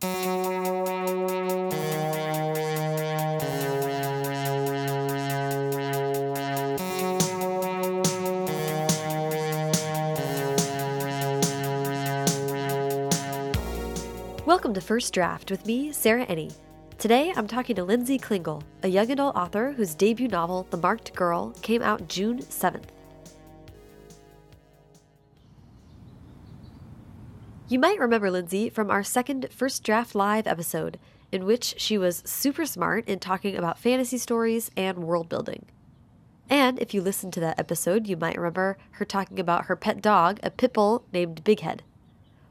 Welcome to First Draft with me, Sarah Enni. Today I'm talking to Lindsey Klingele, a young adult author whose debut novel, The Marked Girl, came out June 7th. You might remember Lindsey from our second First Draft Live episode, in which she was super smart in talking about fantasy stories and world building. And if you listened to that episode, you might remember her talking about her pet dog, a pit bull named Big Head.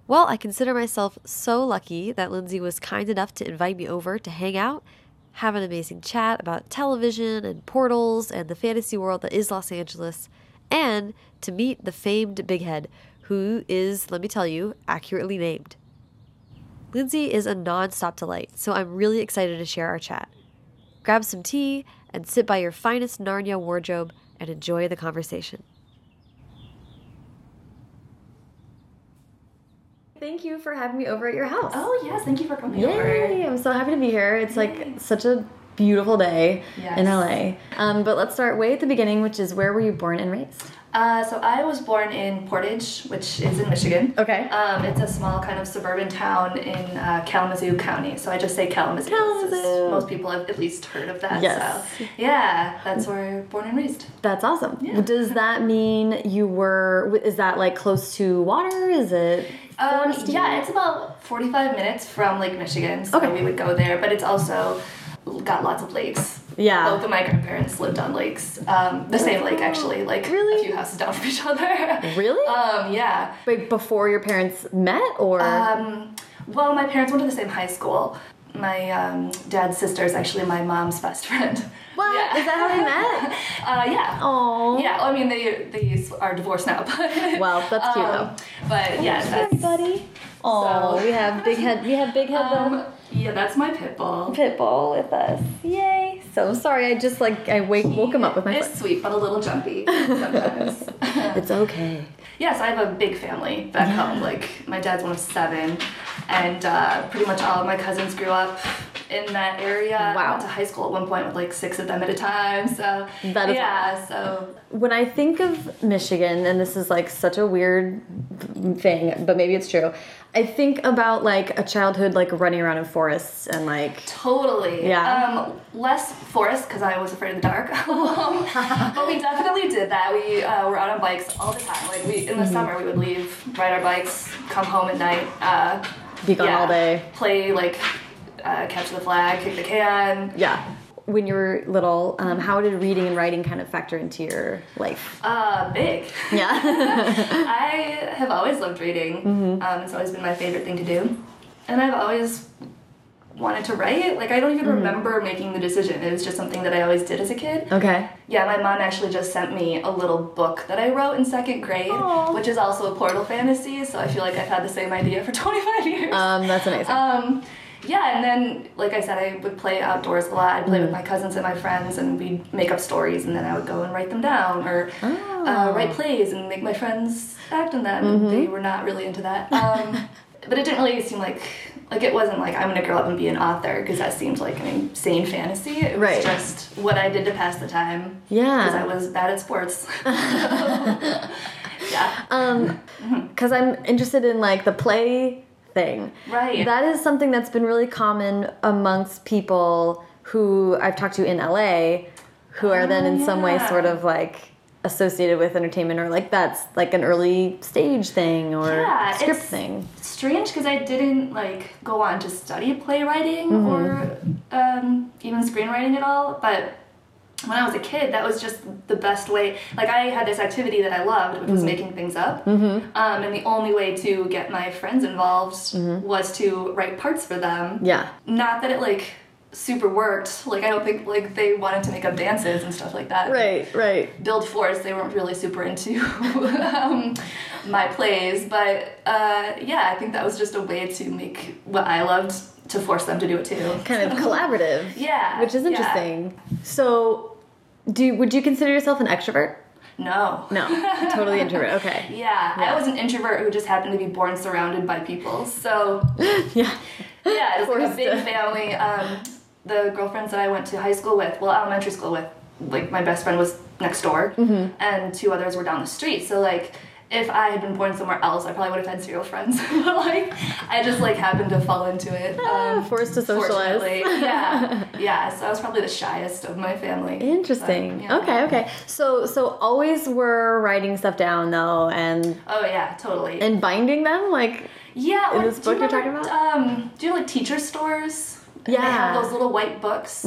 Well, I consider myself so lucky that Lindsey was kind enough to invite me over to hang out, have an amazing chat about television and portals and the fantasy world that is Los Angeles, and to meet the famed Big Head, who is, let me tell you, accurately named. Lindsey is a non-stop delight, so I'm really excited to share our chat. Grab some tea and sit by your finest Narnia wardrobe and enjoy the conversation. Thank you for having me over at your house. Oh yes, thank you for coming over. Yay! I'm so happy to be here. It's like such a beautiful day Yes. in LA. Um, but let's start way at the beginning, which is where were you born and raised? Uh, so I was born in Portage, which is in Michigan. Okay. Um, it's a small kind of suburban town in uh, Kalamazoo County. So I just say Kalamazoo. Kalamazoo. Most people have at least heard of that. Yes. So yeah, that's where I was born and raised. That's awesome. Yeah. Does that mean you were? Is that like close to water? Is it? Um, yeah, it's about 45 minutes from Lake Michigan. So Okay. we would go there, but it's also got lots of lakes. Yeah. Both of my grandparents lived on lakes. Um, the same lake, actually, like Really? a few houses down from each other. Really? Um, yeah. Wait, before your parents met, or? Um, well, my parents went to the same high school. My um, dad's sister is actually my mom's best friend. what? Yeah. Is that how they met? Uh, yeah. Oh. Yeah, well, I mean, they they are divorced now, but. Well, that's cute, um, But yeah, Sorry, that's. buddy. Oh, So- we have big head. We have big head. Um, yeah, that's my pit bull. pit bull with us. Yay! So sorry, I just like I wake woke him up with my It's sweet, but a little jumpy sometimes. It's okay. yes, I have a big family back home. Like my dad's one of seven, and uh, pretty much all of my cousins grew up in that area. I Wow. went to high school at one point with like six of them at a time. So That is yeah. So When I think of Michigan, and this is like such a weird thing, but maybe it's true. I think about like a childhood like running around in forests and like totally. Yeah. Um, less forest because I was afraid of the dark. But we definitely did that. We uh, were out on bikes all the time. Like we in the Mm-hmm. summer we would leave, ride our bikes, come home at night. Uh, be gone all day. Play like uh, catch the flag, kick the can. Yeah. When you were little, um, how did reading and writing kind of factor into your life? Uh, big. Yeah. I have always loved reading. Mm-hmm. Um, it's always been my favorite thing to do, and I've always wanted to write. Like I don't Mm-hmm. even remember making the decision. It was just something that I always did as a kid. okay. Yeah, my mom actually just sent me a little book that I wrote in second grade, Aw. which is also a portal fantasy. So I feel like I've had the same idea for 25 years. Um, that's amazing. Um, yeah, and then, like I said, I would play outdoors a lot. I'd play Mm. with my cousins and my friends, and we'd make up stories, and then I would go and write them down, or Oh. uh, write plays and make my friends act in them. Mm-hmm. They were not really into that. Um, but it didn't really seem like, like it wasn't like I'm gonna grow up and be an author, because that seemed like an insane fantasy. It was Right. just what I did to pass the time. Yeah. Because I was bad at sports. yeah. Um, because I'm interested in like the play thing. Right. That is something that's been really common amongst people who I've talked to in LA, who are then in some way sort of like associated with entertainment or like that's like an early stage thing or Yeah, script it's- thing. strange because I didn't like go on to study playwriting Mm-hmm. or um, even screenwriting at all. But when I was a kid, that was just the best way. Like I had this activity that I loved, which was Mm-hmm. making things up. Um, and the only way to get my friends involved was to write parts for them. Mm-hmm. Yeah. Not that it like super worked. Like I don't think like they wanted to make up dances and stuff like that Right, right. build force they weren't really super into um, my plays but uh, yeah i think that was just a way to make what i loved to force them to do it too Kind of collaborative. Yeah, Which is yeah. interesting. So do would you consider yourself an extrovert? no No. totally introvert. Okay. yeah, Yeah. i was an introvert who just happened to be born surrounded by people so Yeah. Yeah, it's like a big family. Um, the girlfriends that I went to high school with, well, elementary school with, like my best friend was next door, Mm-hmm. and two others were down the street. So like, if I had been born somewhere else, I probably would have had zero friends. but like, I just like happened to fall into it. Um, Forced to socialize. yeah, yeah. So I was probably the shyest of my family. Interesting. But, yeah. Okay, okay. So so always were writing stuff down though and Oh yeah, totally. and binding them like yeah, in or this do you book you're remember, talking Um, do you know like teacher stores? And They Yeah. have those little white books.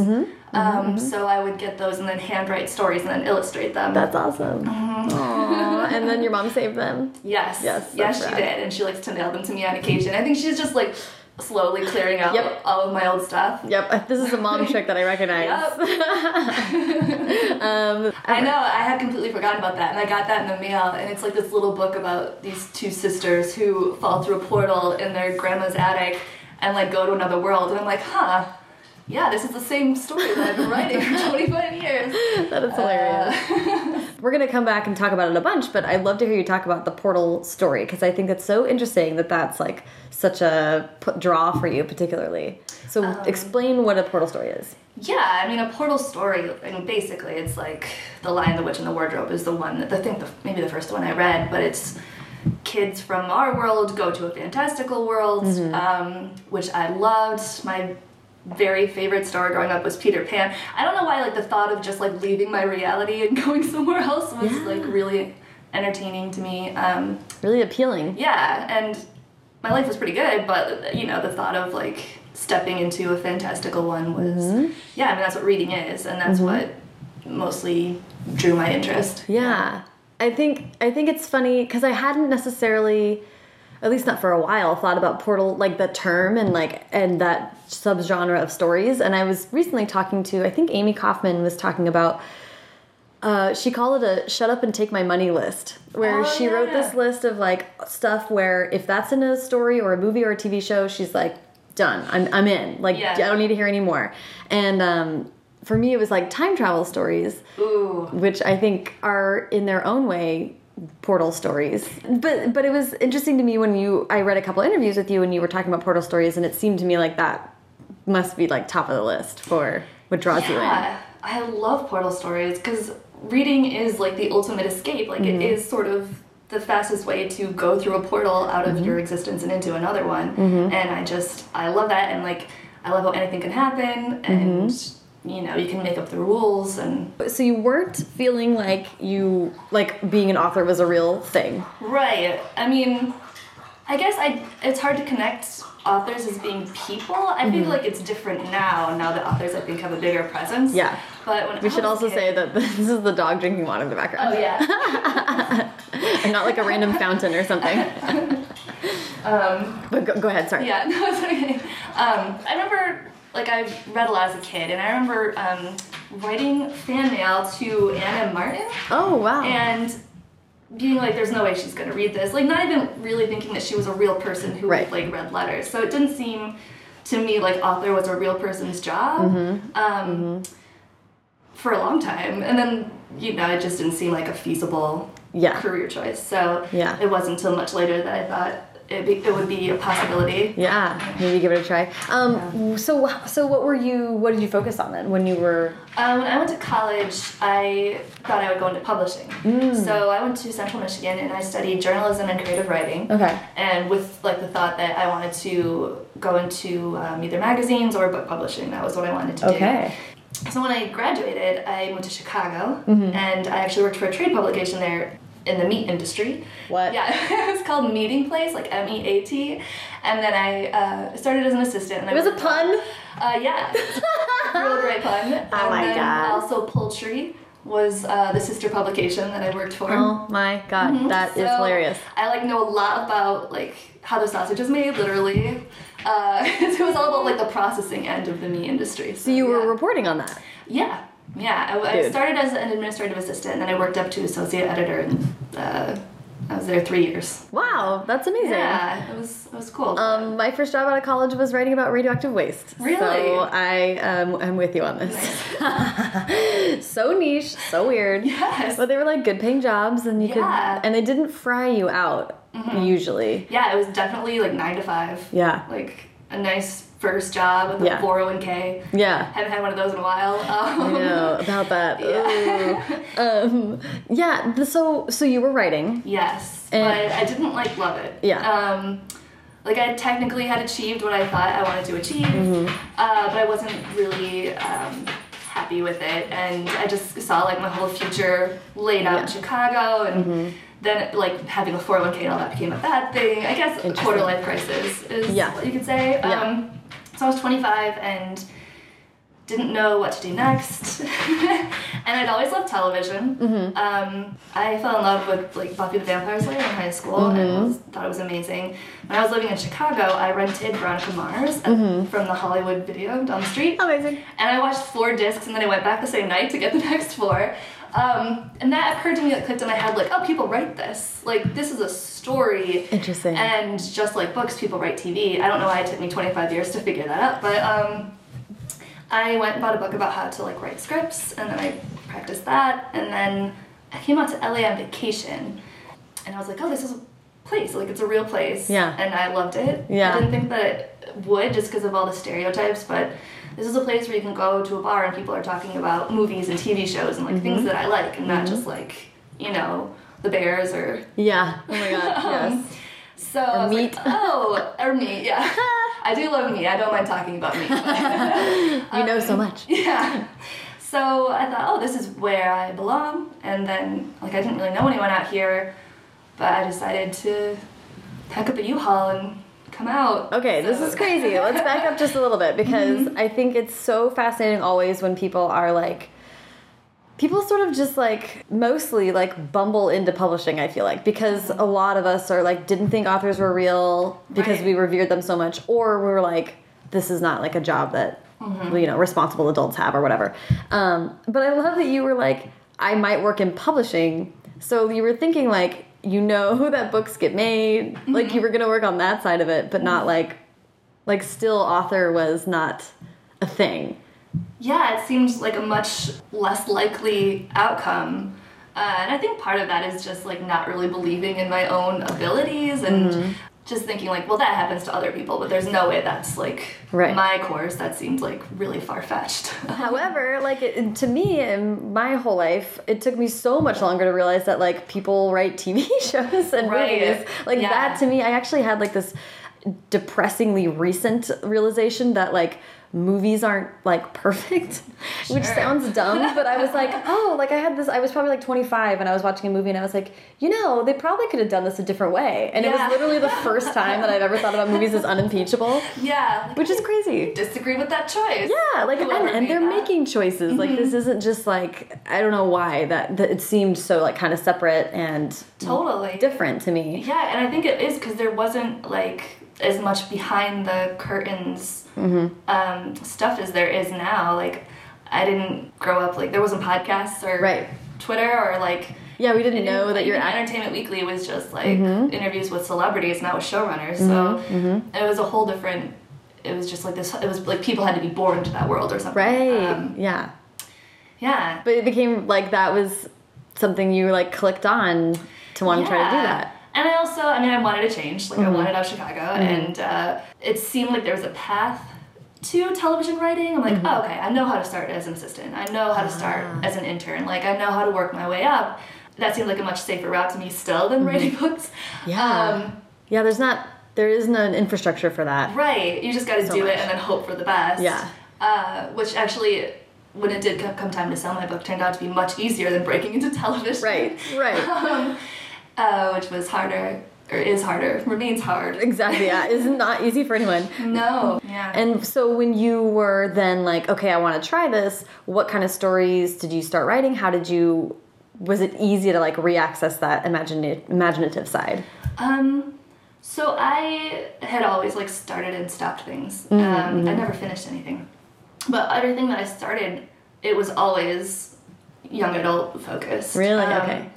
um, So I would get those and then handwrite stories and then illustrate them. that's awesome. Mm-hmm. And then your mom saved them. yes. Yes, Yes, she did, and she likes to mail them to me on occasion. I think she's just like slowly clearing out Yep. all of my old stuff. Yep, this is a mom trick that I recognize. Yep. Um, I know, I had completely forgotten about that, and I got that in the mail, and it's like this little book about these two sisters who fall through a portal in their grandma's attic and like go to another world, and I'm like, huh, yeah, this is the same story that I've been writing for 25 years. that is hilarious. Uh, We're gonna come back and talk about it a bunch, but I'd love to hear you talk about the portal story because I think that's so interesting that that's like such a draw for you, particularly. So Um, explain what a portal story is. Yeah, I mean, a portal story. I mean, basically, it's like the Lion, the Witch, and the Wardrobe is the one that I think the, maybe the first one I read, but it's kids from our world go to a fantastical world, um, which I loved. My very favorite story growing up was Peter Pan. I don't know why, like the thought of just like leaving my reality and going somewhere else was Yeah. like really entertaining to me. Um, Really appealing. yeah, and my life was pretty good, but you know, the thought of like stepping into a fantastical one was Mm-hmm. yeah, I mean that's what reading is, and that's what mostly drew my interest. Yeah. I think I think it's funny because I hadn't necessarily, at least not for a while, thought about portal like the term and like and that subgenre of stories. And I was recently talking to I think Amie Kaufman was talking about. Uh, she called it a "shut up and take my money" list, where Oh, she wrote this list of like stuff where if that's in a story or a movie or a TV show, she's like, done. I'm I'm in. Like Yeah. I don't need to hear anymore. And um, for me, it was like time travel stories Ooh. which I think are in their own way portal stories. But but it was interesting to me when you I read a couple interviews with you and you were talking about portal stories and it seemed to me like that must be like top of the list for what draws you in. Yeah, I love portal stories because reading is like the ultimate escape. Like Mm-hmm. it is sort of the fastest way to go through a portal out of Mm-hmm. your existence and into another one. And I just I love that and like I love how anything can happen and Mm-hmm. You know you can make up the rules and So you weren't feeling like you like being an author was a real thing. right. I mean, I guess I it's hard to connect authors as being people. I feel like it's different now. Now that authors I think have a bigger presence. Yeah. But when We should also kid- say that this is the dog drinking water in the background. Oh yeah. and not like a random fountain or something. um, But go, go ahead, sorry. Yeah, no, it's okay. Um, I remember, like, I read a lot as a kid, and I remember um, writing fan mail to Ann M. Martin Oh wow. and being like, "There's no way she's gonna read this." Like, not even really thinking that she was a real person who Right. like read letters. So it didn't seem to me like author was a real person's job. Mm-hmm. Um, For a long time, and then you know, it just didn't seem like a feasible Yeah. career choice. So Yeah. it wasn't until much later that I thought it, be, it would be a possibility. Yeah, maybe give it a try. Um, so so what were you? What did you focus on then when you were? Uh, when I went to college, I thought I would go into publishing. Mm. So I went to Central Michigan and I studied journalism and creative writing. Okay. And with like the thought that I wanted to go into um, either magazines or book publishing, that was what I wanted to Okay. do. Okay. So when I graduated, I went to Chicago, Mm-hmm. and I actually worked for a trade publication there in the meat industry. What? Yeah, it was called Meatingplace, like M E A T. And then I uh, started as an assistant. And It was a pun. uh, yeah, real great pun. Oh and my then God. Also, Poultry was uh, the sister publication that I worked for. Oh my god, that is Mm-hmm. So, hilarious. I like know a lot about like how the sausage is made, literally. Uh, so it was all about like the processing end of the meat industry. So you were yeah. reporting on that. Yeah, yeah. I, I started as an administrative assistant, and then I worked up to associate editor, and uh, I was there three years. Wow, that's amazing. Yeah, it was it was cool. Um, my first job out of college was writing about radioactive waste. Really? So I um, I'm with you on this. so niche, so weird. Yes. But they were like good paying jobs, and you Yeah. Could, and they didn't fry you out usually. yeah, it was definitely like nine to five. Yeah. Like a nice first job with a 401k. Yeah. Haven't had one of those in a while. Um, I know about that. Ooh. Um, yeah. the- So so you were writing. Yes, And- but I didn't like love it. Yeah. Um, like I technically had achieved what I thought I wanted to achieve, Mm-hmm. uh, but I wasn't really um, happy with it, and I just saw like my whole future laid out in Yeah. Mm-hmm. Chicago, and then like having a 401k and all that became a bad thing. I guess a quarter life crisis is Yeah. what you could say. Yeah. Um, so I was 25 and didn't know what to do next. and I'd always loved television. Mm-hmm. Um, I fell in love with like Buffy the Vampire Slayer in high school and Mm-hmm. was, thought it was amazing. When I was living in Chicago, I rented Veronica Mars at, Mm-hmm. from the Hollywood video down the street. Amazing. And I watched four discs and then I went back the same night to get the next four. Um, and that occurred to me, it clicked in my head, like, oh, people write this. Like, this is a story. Interesting. And just like books, people write TV. I don't know why it took me 25 years to figure that out, but um, I went and bought a book about how to like write scripts, and then I practiced that, and then I came out to LA on vacation, and I was like, oh, this is a place, like it's a real place. Yeah. And I loved it. Yeah. I didn't think that it would just because of all the stereotypes, but this is a place where you can go to a bar and people are talking about movies and TV shows and like Mm-hmm. things that I like, and not just like you know the Bears or Yeah. Oh my god. Yes. so I was meat. Like, oh, or meat, yeah. I do love meat. I don't mind talking about meat. You know so um, much. yeah. So I thought, oh, this is where I belong. And then, like, I didn't really know anyone out here, but I decided to pack up a U-Haul and come out. Okay, this is crazy. Let's back up just a little bit mm-hmm. because I think it's so fascinating always when people are like people sort of just like mostly like bumble into publishing i feel like because a lot of us are like didn't think authors were real because Right. we revered them so much or we were like this is not like a job that mm-hmm. you know responsible adults have or whatever. Um, but i love that you were like i might work in publishing so you were thinking like you know that books get made. Mm-hmm. Like you were gonna work on that side of it but not mm-hmm. like like still author was not a thing yeah, it seemed like a much less likely outcome. Uh, and I think part of that is just like not really believing in my own abilities and Mm-hmm. just thinking like, well, that happens to other people, but there's no way that's like Right. my course. That seemed like really far fetched. However, like it, to me in my whole life, it took me so much longer to realize that like people write TV shows and Right. movies. Like Yeah. that to me, I actually had like this depressingly recent realization that like movies aren't like perfect which sounds dumb but i was like oh like i had this i was probably like 25 and i was watching a movie and i was like you know they probably could have done this a different way and it was literally the first time that i've ever thought about movies as unimpeachable yeah, like, which is crazy disagree with that choice. yeah, like and, and they're that. making choices. Like this mm-hmm. isn't just like I don't know why that, that it seemed so like kind of separate and Totally. different to me. Yeah, and I think it is because there wasn't like as much behind the curtains Mm-hmm. um, stuff as there is now. Like, I didn't grow up like there wasn't podcasts or Right. Twitter or like. Yeah, we didn't know that act- Entertainment Weekly was just like Mm-hmm. interviews with celebrities, not with showrunners. So it was a whole different. It was just like this. It was like people had to be born to that world or something. right. Um, yeah, yeah. but it became like that was something you like clicked on to want to try to do that. And I also, I mean, I wanted to change. Like, Mm-hmm. I wanted out of Chicago, and uh, it seemed like there was a path to television writing. I'm like, Mm-hmm. oh, okay, I know how to start as an assistant. I know how to start Ah. as an intern. Like, I know how to work my way up. That seemed like a much safer route to me still than writing books. Mm-hmm. Yeah. Um, Yeah, there's not there isn't an infrastructure for that. right. You just got to So do much. it and then hope for the best. Yeah. Uh, which actually, when it did come time to sell my book, turned out to be much easier than breaking into television. Right, right. um, uh, which was harder, or is harder, remains hard. Exactly. Yeah, it's not easy for anyone. No. Yeah. And so when you were then like, okay, I want to try this, what kind of stories did you start writing? How did you was it easy to like reaccess that imaginative imaginative side? um, so I had always like started and stopped things. Mm-hmm, um, I never finished anything, but everything that I started, it was always young adult focused. Really? Um, Okay.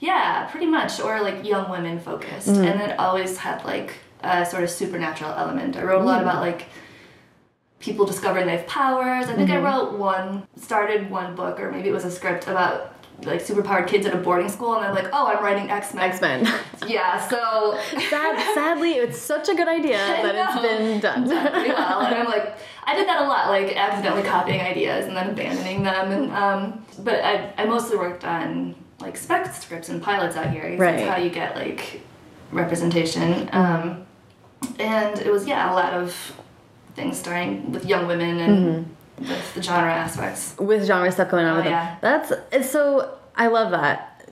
Yeah, pretty much, or like young women focused, Mm-hmm. and it always had like a sort of supernatural element. I wrote a Mm. lot about like people discovering they have powers. I think Mm-hmm. I wrote one, started one book, or maybe it was a script about like superpowered kids at a boarding school, and they're like, "Oh, I'm writing X Men." X Men. Yeah, so Sad, sadly, it's such a good idea that it's been done. pretty well. And I'm like, I did that a lot, like accidentally copying ideas and then abandoning them. And um, but I, I mostly worked on like spec scripts and pilots out here. Right. That's how you get like representation. Um, and it was yeah a lot of things starting with young women and with the genre aspects. with genre stuff going on Oh, with them. yeah. That's it's so I love that.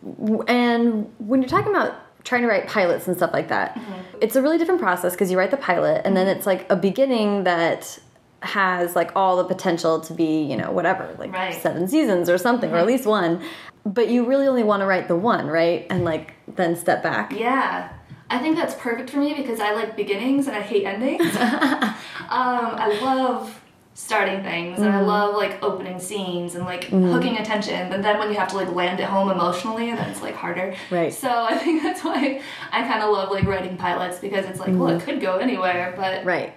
And when you're talking about trying to write pilots and stuff like that, Mm-hmm. it's a really different process because you write the pilot and then it's like a beginning that has like all the potential to be, you know, whatever, like Right. Mm-hmm. seven seasons or something, or at least one. But you really only want to write the one, right? And like then step back. Yeah. I think that's perfect for me because I like beginnings and I hate endings. um, I love starting things and I Mm-hmm. love like opening scenes and like hooking attention. And then when you have to like land it home emotionally, then it's like harder. Right. So I think that's why I kind of love like writing pilots because it's like, well, it could go anywhere, but Mm-hmm. Right.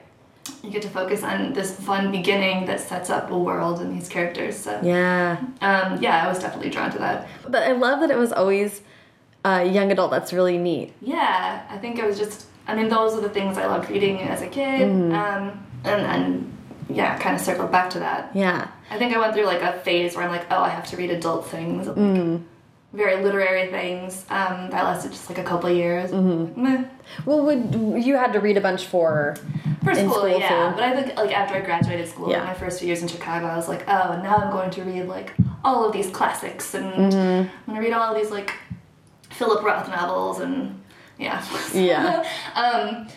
You get to focus on this fun beginning that sets up a world and these characters. So Yeah. um, yeah, I was definitely drawn to that. But I love that it was always a young adult. That's really neat. Yeah, I think it was just. I mean, those are the things I loved reading as a kid, Mm-hmm. um, and then yeah, kind of circled back to that. Yeah. I think I went through like a phase where I'm like, oh, I have to read adult things, like Mm. Very literary things. Um, that lasted just like a couple years. Mm-hmm. Like, meh. Well, would you had to read a bunch for For In school, school, yeah. too. But I think like after I graduated school, Yeah. my first few years in Chicago, I was like, oh, now I'm going to read like all of these classics, and Mm-hmm. I'm gonna read all of these like Philip Roth novels, and yeah. Yeah. um,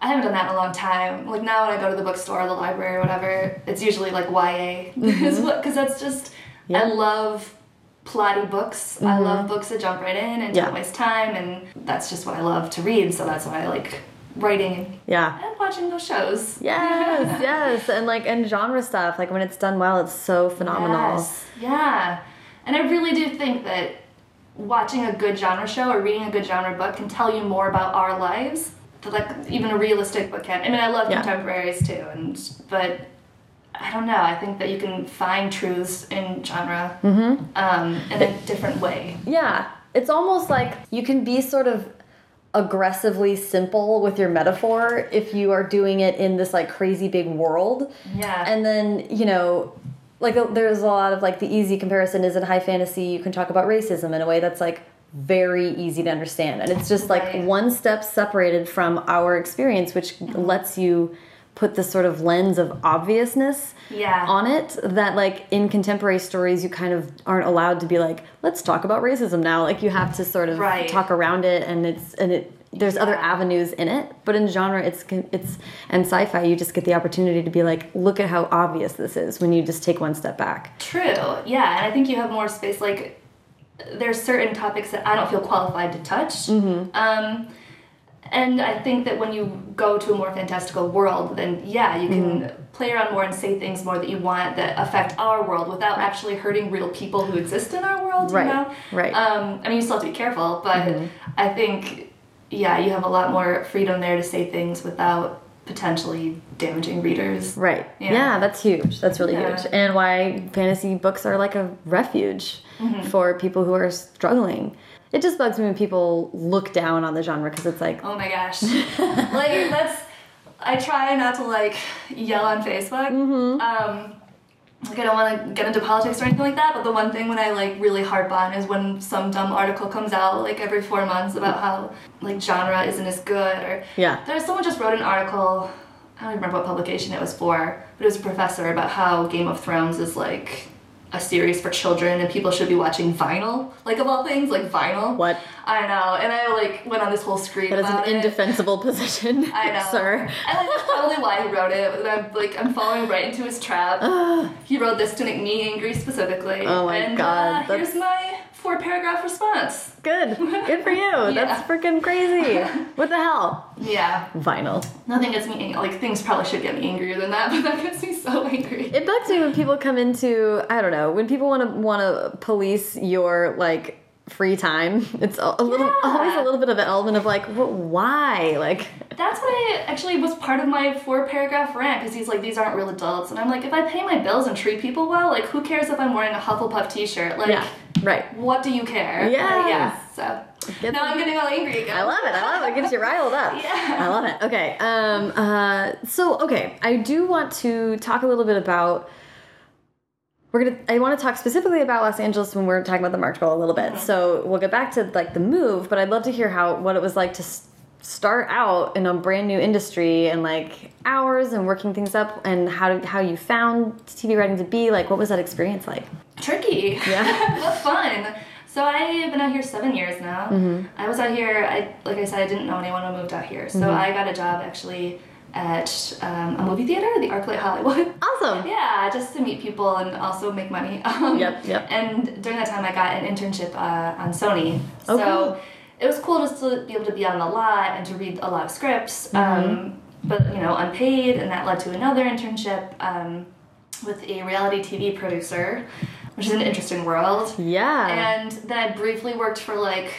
I haven't done that in a long time. Like now, when I go to the bookstore, or the library, or whatever, it's usually like YA, because that's just. Yeah. I love plotty books. I mm-hmm. love books that jump right in and Yeah. don't waste time, and that's just what I love to read. So that's why I like writing yeah. and watching those shows. Yes, yes, and like and genre stuff. Like when it's done well, it's so phenomenal. Yes. Yeah. And I really do think that watching a good genre show or reading a good genre book can tell you more about our lives like even a realistic book can. I mean, I love Yeah. contemporaries too, and but I don't know. I think that you can find truths in genre Mm-hmm. um, in a different way. Yeah, it's almost like you can be sort of aggressively simple with your metaphor if you are doing it in this like crazy big world. Yeah. And then, you know, like uh, there's a lot of like the easy comparison is in high fantasy you can talk about racism in a way that's like very easy to understand. And it's just like Right. one step separated from our experience which lets you put this sort of lens of obviousness Yeah. on it that like in contemporary stories you kind of aren't allowed to be like let's talk about racism now like you have to sort of Right. talk around it and it's and it there's other avenues in it but in genre it's it's and sci-fi you just get the opportunity to be like look at how obvious this is when you just take one step back True. Yeah, and I think you have more space. Like, there's certain topics that I don't feel qualified to touch. Um, and I think that when you go to a more fantastical world, then yeah, you can mm-hmm. play around more and say things more that you want that affect our world without actually hurting real people who exist in our world. Right, You know? right. Um, I mean, you still have to be careful, but mm-hmm. I think yeah, you have a lot more freedom there to say things without potentially damaging readers. right yeah, Yeah. that's huge that's really Yeah. huge and why fantasy books are like a refuge mm-hmm. for people who are struggling it just bugs me when people look down on the genre because it's like Oh my gosh. like that's I try not to like yell on Facebook. Um like I don't want to get into politics or anything like that, but the one thing when I like really harp on is when some dumb article comes out like every four months about how like genre isn't as good or Yeah. There's someone just wrote an article. I don't remember what publication it was for, but it was a professor about how Game of Thrones is like a series for children and people should be watching vinyl, like of all things, like vinyl. What? I know, and I like went on this whole screen that is an it. indefensible position I know, sir And like, that's probably why he wrote it. But I'm like, I'm falling right into his trap. he wrote this to make me angry specifically. Oh my and, God, Uh, here's my four paragraph response. Good. Good for you. Yeah. That's freaking crazy. What the hell? Yeah, Vinyl. nothing gets me like things probably should get me angrier than that, but that gets me so angry. It bugs me when people come into I don't know when people want to want to police your like free time. It's a, a little Yeah. always a little bit of an element of like, what? Why? Like, That's what I actually was part of my four paragraph rant because he's like, these aren't real adults. And I'm like, if I pay my bills and treat people well, like, who cares if I'm wearing a Hufflepuff t shirt? Like, Yeah, right. what do you care? Yes. yeah. So Get now the- I'm getting all angry again. I love it. I love it. It gets you riled up. Yeah. I love it. Okay. Um. Uh. So okay, I do want to talk a little bit about. We're gonna. I want to talk specifically about Los Angeles when we're talking about the Marked Girl a little bit. So we'll get back to like the move, but I'd love to hear how what it was like to start out in a brand new industry and like hours and working things up and how how you found TV writing to be like. What was that experience like? Tricky. Yeah. but fun. So I've been out here seven years now. Mm-hmm. I was out here. I like I said, I didn't know anyone who moved out here. So I got a job actually at um, a movie theater, the ArcLight Hollywood. Awesome. Yeah, just to meet people and also make money. Um, Yep, yep. And during that time, I got an internship uh, on Sony. Oh, so cool. it was cool just to be able to be on the lot and to read a lot of scripts. Mm-hmm. Um, but you know, unpaid, and that led to another internship um, with a reality TV producer, which is an interesting world. Yeah. And then I briefly worked for like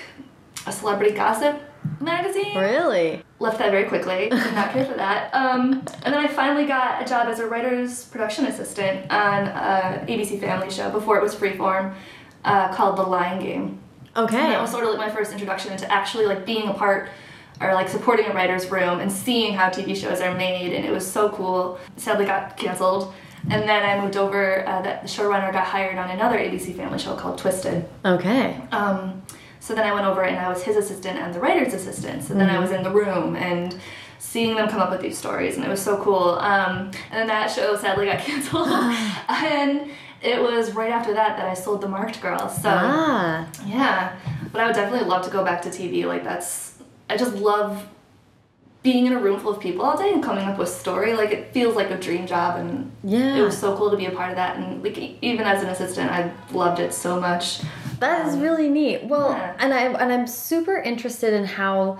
a celebrity gossip magazine really. left that very quickly. Did not care for that. Um, and then I finally got a job as a writer's production assistant on a ABC Family show before it was Freeform, uh, called The Lying Game. Okay. And that was sort of like my first introduction into actually like being a part or like supporting a writer's room and seeing how TV shows are made, and it was so cool. Sadly, got canceled. And then I moved over. Uh, that the showrunner got hired on another ABC Family show called Twisted. okay. Um, so then I went over and I was his assistant and the writer's assistant. So then I was in the room and seeing them come up with these stories, and it was so cool. Um, and then that show sadly got canceled. and it was right after that that I sold the Marked Girl. So Ah. yeah, but I would definitely love to go back to TV. Like that's, I just love being in a room full of people all day and coming up with story. Like it feels like a dream job, and Yeah. it was so cool to be a part of that. And like even as an assistant, I loved it so much. That is um, really neat. Well, yeah. and I and I'm super interested in how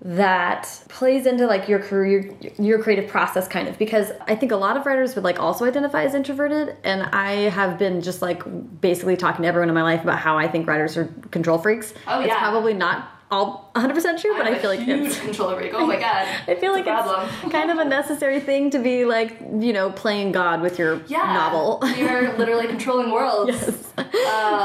that plays into like your career your creative process kind of because I think a lot of writers would like also identify as introverted and I have been just like basically talking to everyone in my life about how I think writers are control freaks. Oh, It's yeah. probably not all 100% true, but I'm I feel like huge it's control freak. Oh my god, I feel like it's problem. it's kind of a necessary thing to be like, you know, playing God with your yeah, novel. You're literally controlling worlds. yes. Uh,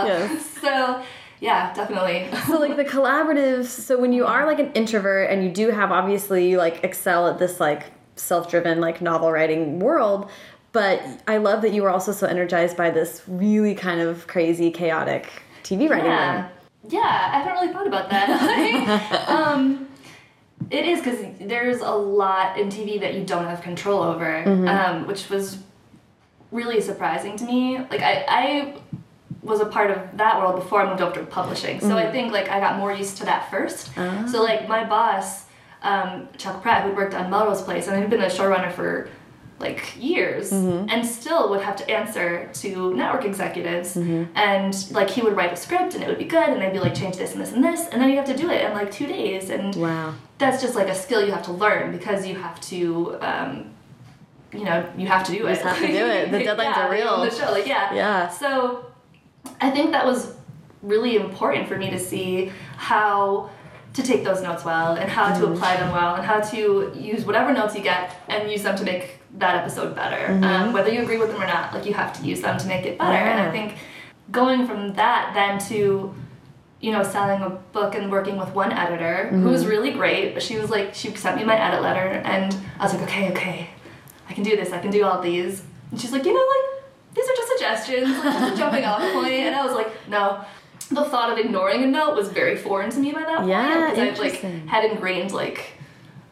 Yes. So yeah, definitely. so like the collaborative. so when you are like an introvert and you do have obviously you like excel at this like self-driven like novel writing world but i love that you were also so energized by this really kind of crazy chaotic tv writing Yeah. room Yeah, I haven't really thought about that. um, it is because there's a lot in TV that you don't have control over, um, which was really surprising to me. Like I, I was a part of that world before I moved over to publishing, so I think like I got more used to that first. So like my boss, um, Chuck Pratt, who worked on Melrose Place, and he'd been a showrunner for like years and still would have to answer to network executives and like he would write a script and it would be good and they'd be like change this and this and this and then you have to do it in like two days and wow that's just like a skill you have to learn because you have to um, you know you have to do it just have to do it. The deadlines Yeah, are real. the show like yeah Yeah. so i think that was really important for me to see how to take those notes well and how Mm-hmm. to apply them well and how to use whatever notes you get and use them to make that episode better um, whether you agree with them or not like you have to use them to make it better and Mm-hmm. I think going from that then to you know, selling a book and working with one editor who Mm-hmm. was really great, but she was like, she sent me my edit letter, and I was like, okay, okay, I can do this, I can do all these. And she's like, you know, like, these are just suggestions, like, just a jumping off point. And I was like, no. The thought of ignoring a note was very foreign to me by that point. Yeah, Because I like had ingrained, like,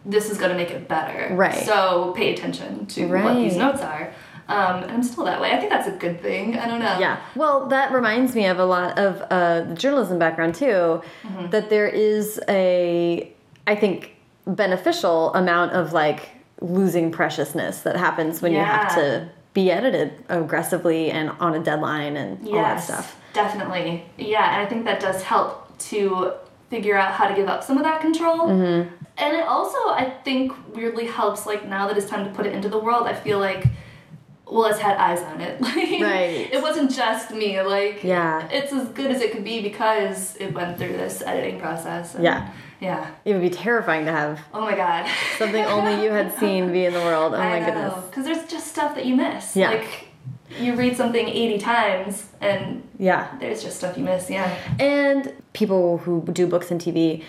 this is gonna make it better. Right. So pay attention to what these notes are. Um, and I'm still that way. I think that's a good thing. I don't know. Yeah. Well, that reminds me of a lot of uh, the journalism background too. That there is a, I think, beneficial amount of like losing preciousness that happens when you have to be edited aggressively and on a deadline and all that stuff. Definitely. Yeah, and I think that does help to figure out how to give up some of that control. Mm-hmm. And it also, I think, weirdly helps, like, now that it's time to put it into the world, I feel like, well, it's had eyes on it. Like, Right. It wasn't just me. Like, Yeah. it's as good as it could be because it went through this editing process. And Yeah. Yeah. It would be terrifying to have Oh my god. something only you had seen be in the world. Oh my goodness. Because there's just stuff that you miss. Yeah. Like you read something 80 times and Yeah. there's just stuff you miss. Yeah. and people who do books and TV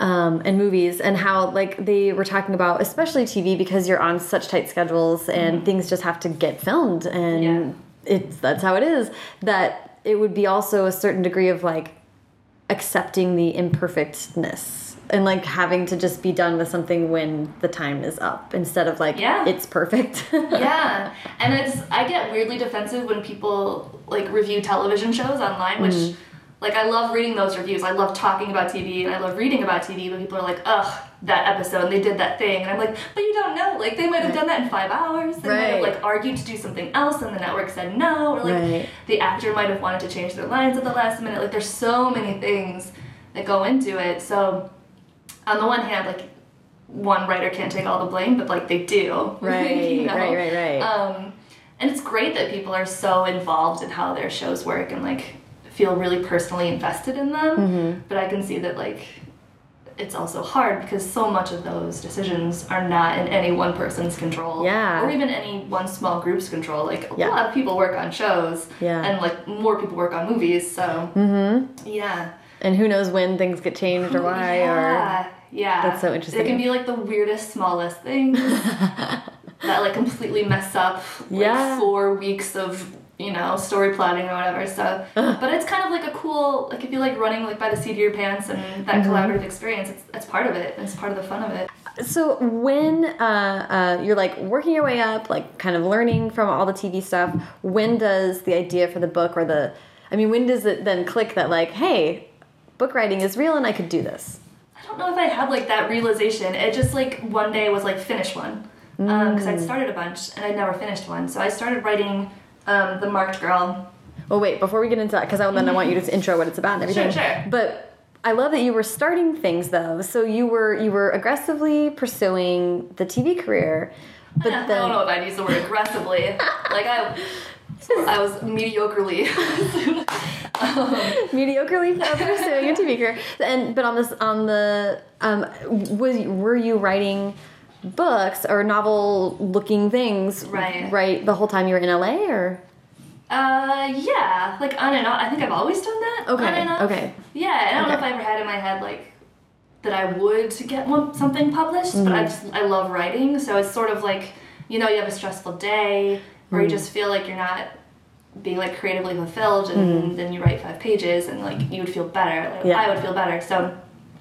um, and movies and how like they were talking about especially TV because you're on such tight schedules and things just have to get filmed and Yeah. it's that's how it is that it would be also a certain degree of like accepting the imperfectness and like having to just be done with something when the time is up instead of like Yeah. it's perfect yeah. And it's I get weirdly defensive when people like review television shows online, which Mm-hmm. Like I love reading those reviews. I love talking about TV and I love reading about TV, but people are like, ugh, that episode and they did that thing and I'm like, but you don't know. Like they might have done that in five hours. They might have like argued to do something else and the network said no. Or like Right. the actor might have wanted to change their lines at the last minute. Like there's so many things that go into it. So on the one hand, like one writer can't take all the blame, but like they do. Right, you know? right, right, right. Um, and it's great that people are so involved in how their shows work and like feel really personally invested in them. Mm-hmm. But I can see that like it's also hard because so much of those decisions are not in any one person's control. Yeah. Or even any one small group's control. Like a Yeah. lot of people work on shows. Yeah. And like more people work on movies. So mm-hmm. yeah. and who knows when things get changed or why or Yeah, yeah. That's so interesting. It can be like the weirdest, smallest things that like completely mess up like Yeah. four weeks of you know story plotting or whatever. So, but it's kind of like a cool like if you like running like by the seat of your pants and that Mm-hmm. collaborative experience. It's it's part of it. It's part of the fun of it. So when uh, uh, you're like working your way up, like kind of learning from all the TV stuff, when does the idea for the book or the, I mean, when does it then click that like, hey, book writing is real and I could do this? I don't know if I had like that realization. It just like one day was like finish one because Mm. I'd started a bunch and I'd never finished one. So I started writing um, the Marked Girl. Well, wait, before we get into that, because then I want you to intro what it's about and everything. Sure, sure. But I love that you were starting things though. So you were you were aggressively pursuing the TV career, but I then don't know if I'd use the word aggressively. like I, I was mediocrely. mediocrely pursuing a TV career. And but on this on the um was were you writing books or novel looking things Right. right the whole time you were in LA or Uh, yeah, like on and off. I think I've always done that. Okay, On and off. okay. Yeah, and I don't know if I ever had in my head like that I would get one, something published, but Mm-hmm. I just I love writing, so it's sort of like you know you have a stressful day where you Mm. just feel like you're not being like creatively fulfilled, and then you write five pages, and like you would feel better. Like. Yeah. I would feel better. So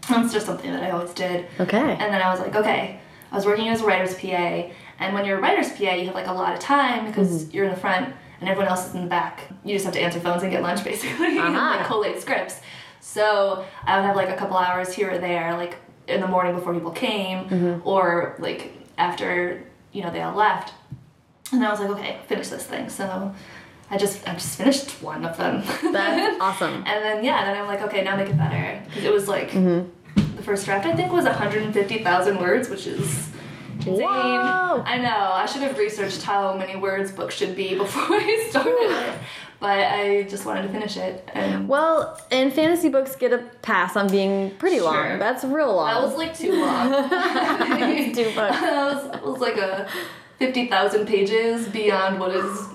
that's just something that I always did. okay And then I was like, okay, I was working as a writer's PA, and when you're a writer's PA, you have like a lot of time because Mm-hmm. you're in the front and everyone else is in the back. You just have to answer phones and get lunch basically, and Uh-huh. like collate scripts. So I would have like a couple hours here or there, like in the morning before people came, Mm-hmm. or like after you know they all left. And I was like, okay, finish this thing. So I just I just finished one of them. that's awesome And then yeah, then I'm like, okay, now make it better because it was like Mm-hmm. the first draft I think was 150,000 words, which is insane. Whoa. I know. I should have researched how many words books should be before I started it, but I just wanted to finish it. And well and fantasy books get a pass on being pretty Sure. long that's real long that was like too long. Too much. that was, it was like a 50,000 pages beyond what is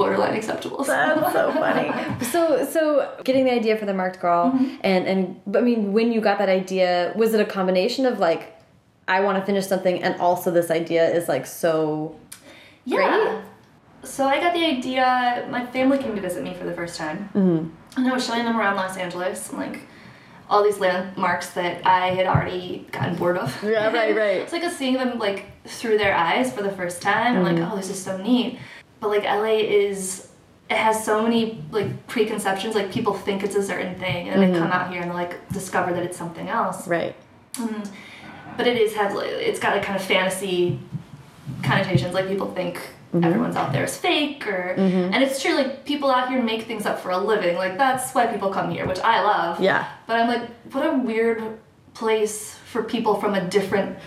borderline acceptable. So. That's so funny. So, so getting the idea for the marked girl, Mm-hmm. and and but I mean, when you got that idea, was it a combination of like, I want to finish something, and also this idea is like so Yeah. So I got the idea. My family came to visit me for the first time, mm-hmm. and I was showing them around Los Angeles and like all these landmarks that I had already gotten bored of. Yeah, right, right. it's like a seeing them like through their eyes for the first time. I'm like, oh, this is so neat. But like LA is. It has so many like preconceptions. Like people think it's a certain thing, and they come mm-hmm. out here and like discover that it's something else right. Mm-hmm. but it is has like, it's got like kind of fantasy connotations like people think mm-hmm. everyone's out there is fake or and it's true like people out here make things up for a living like that's why people come here which i love Yeah. but i'm like what a weird place for people from a different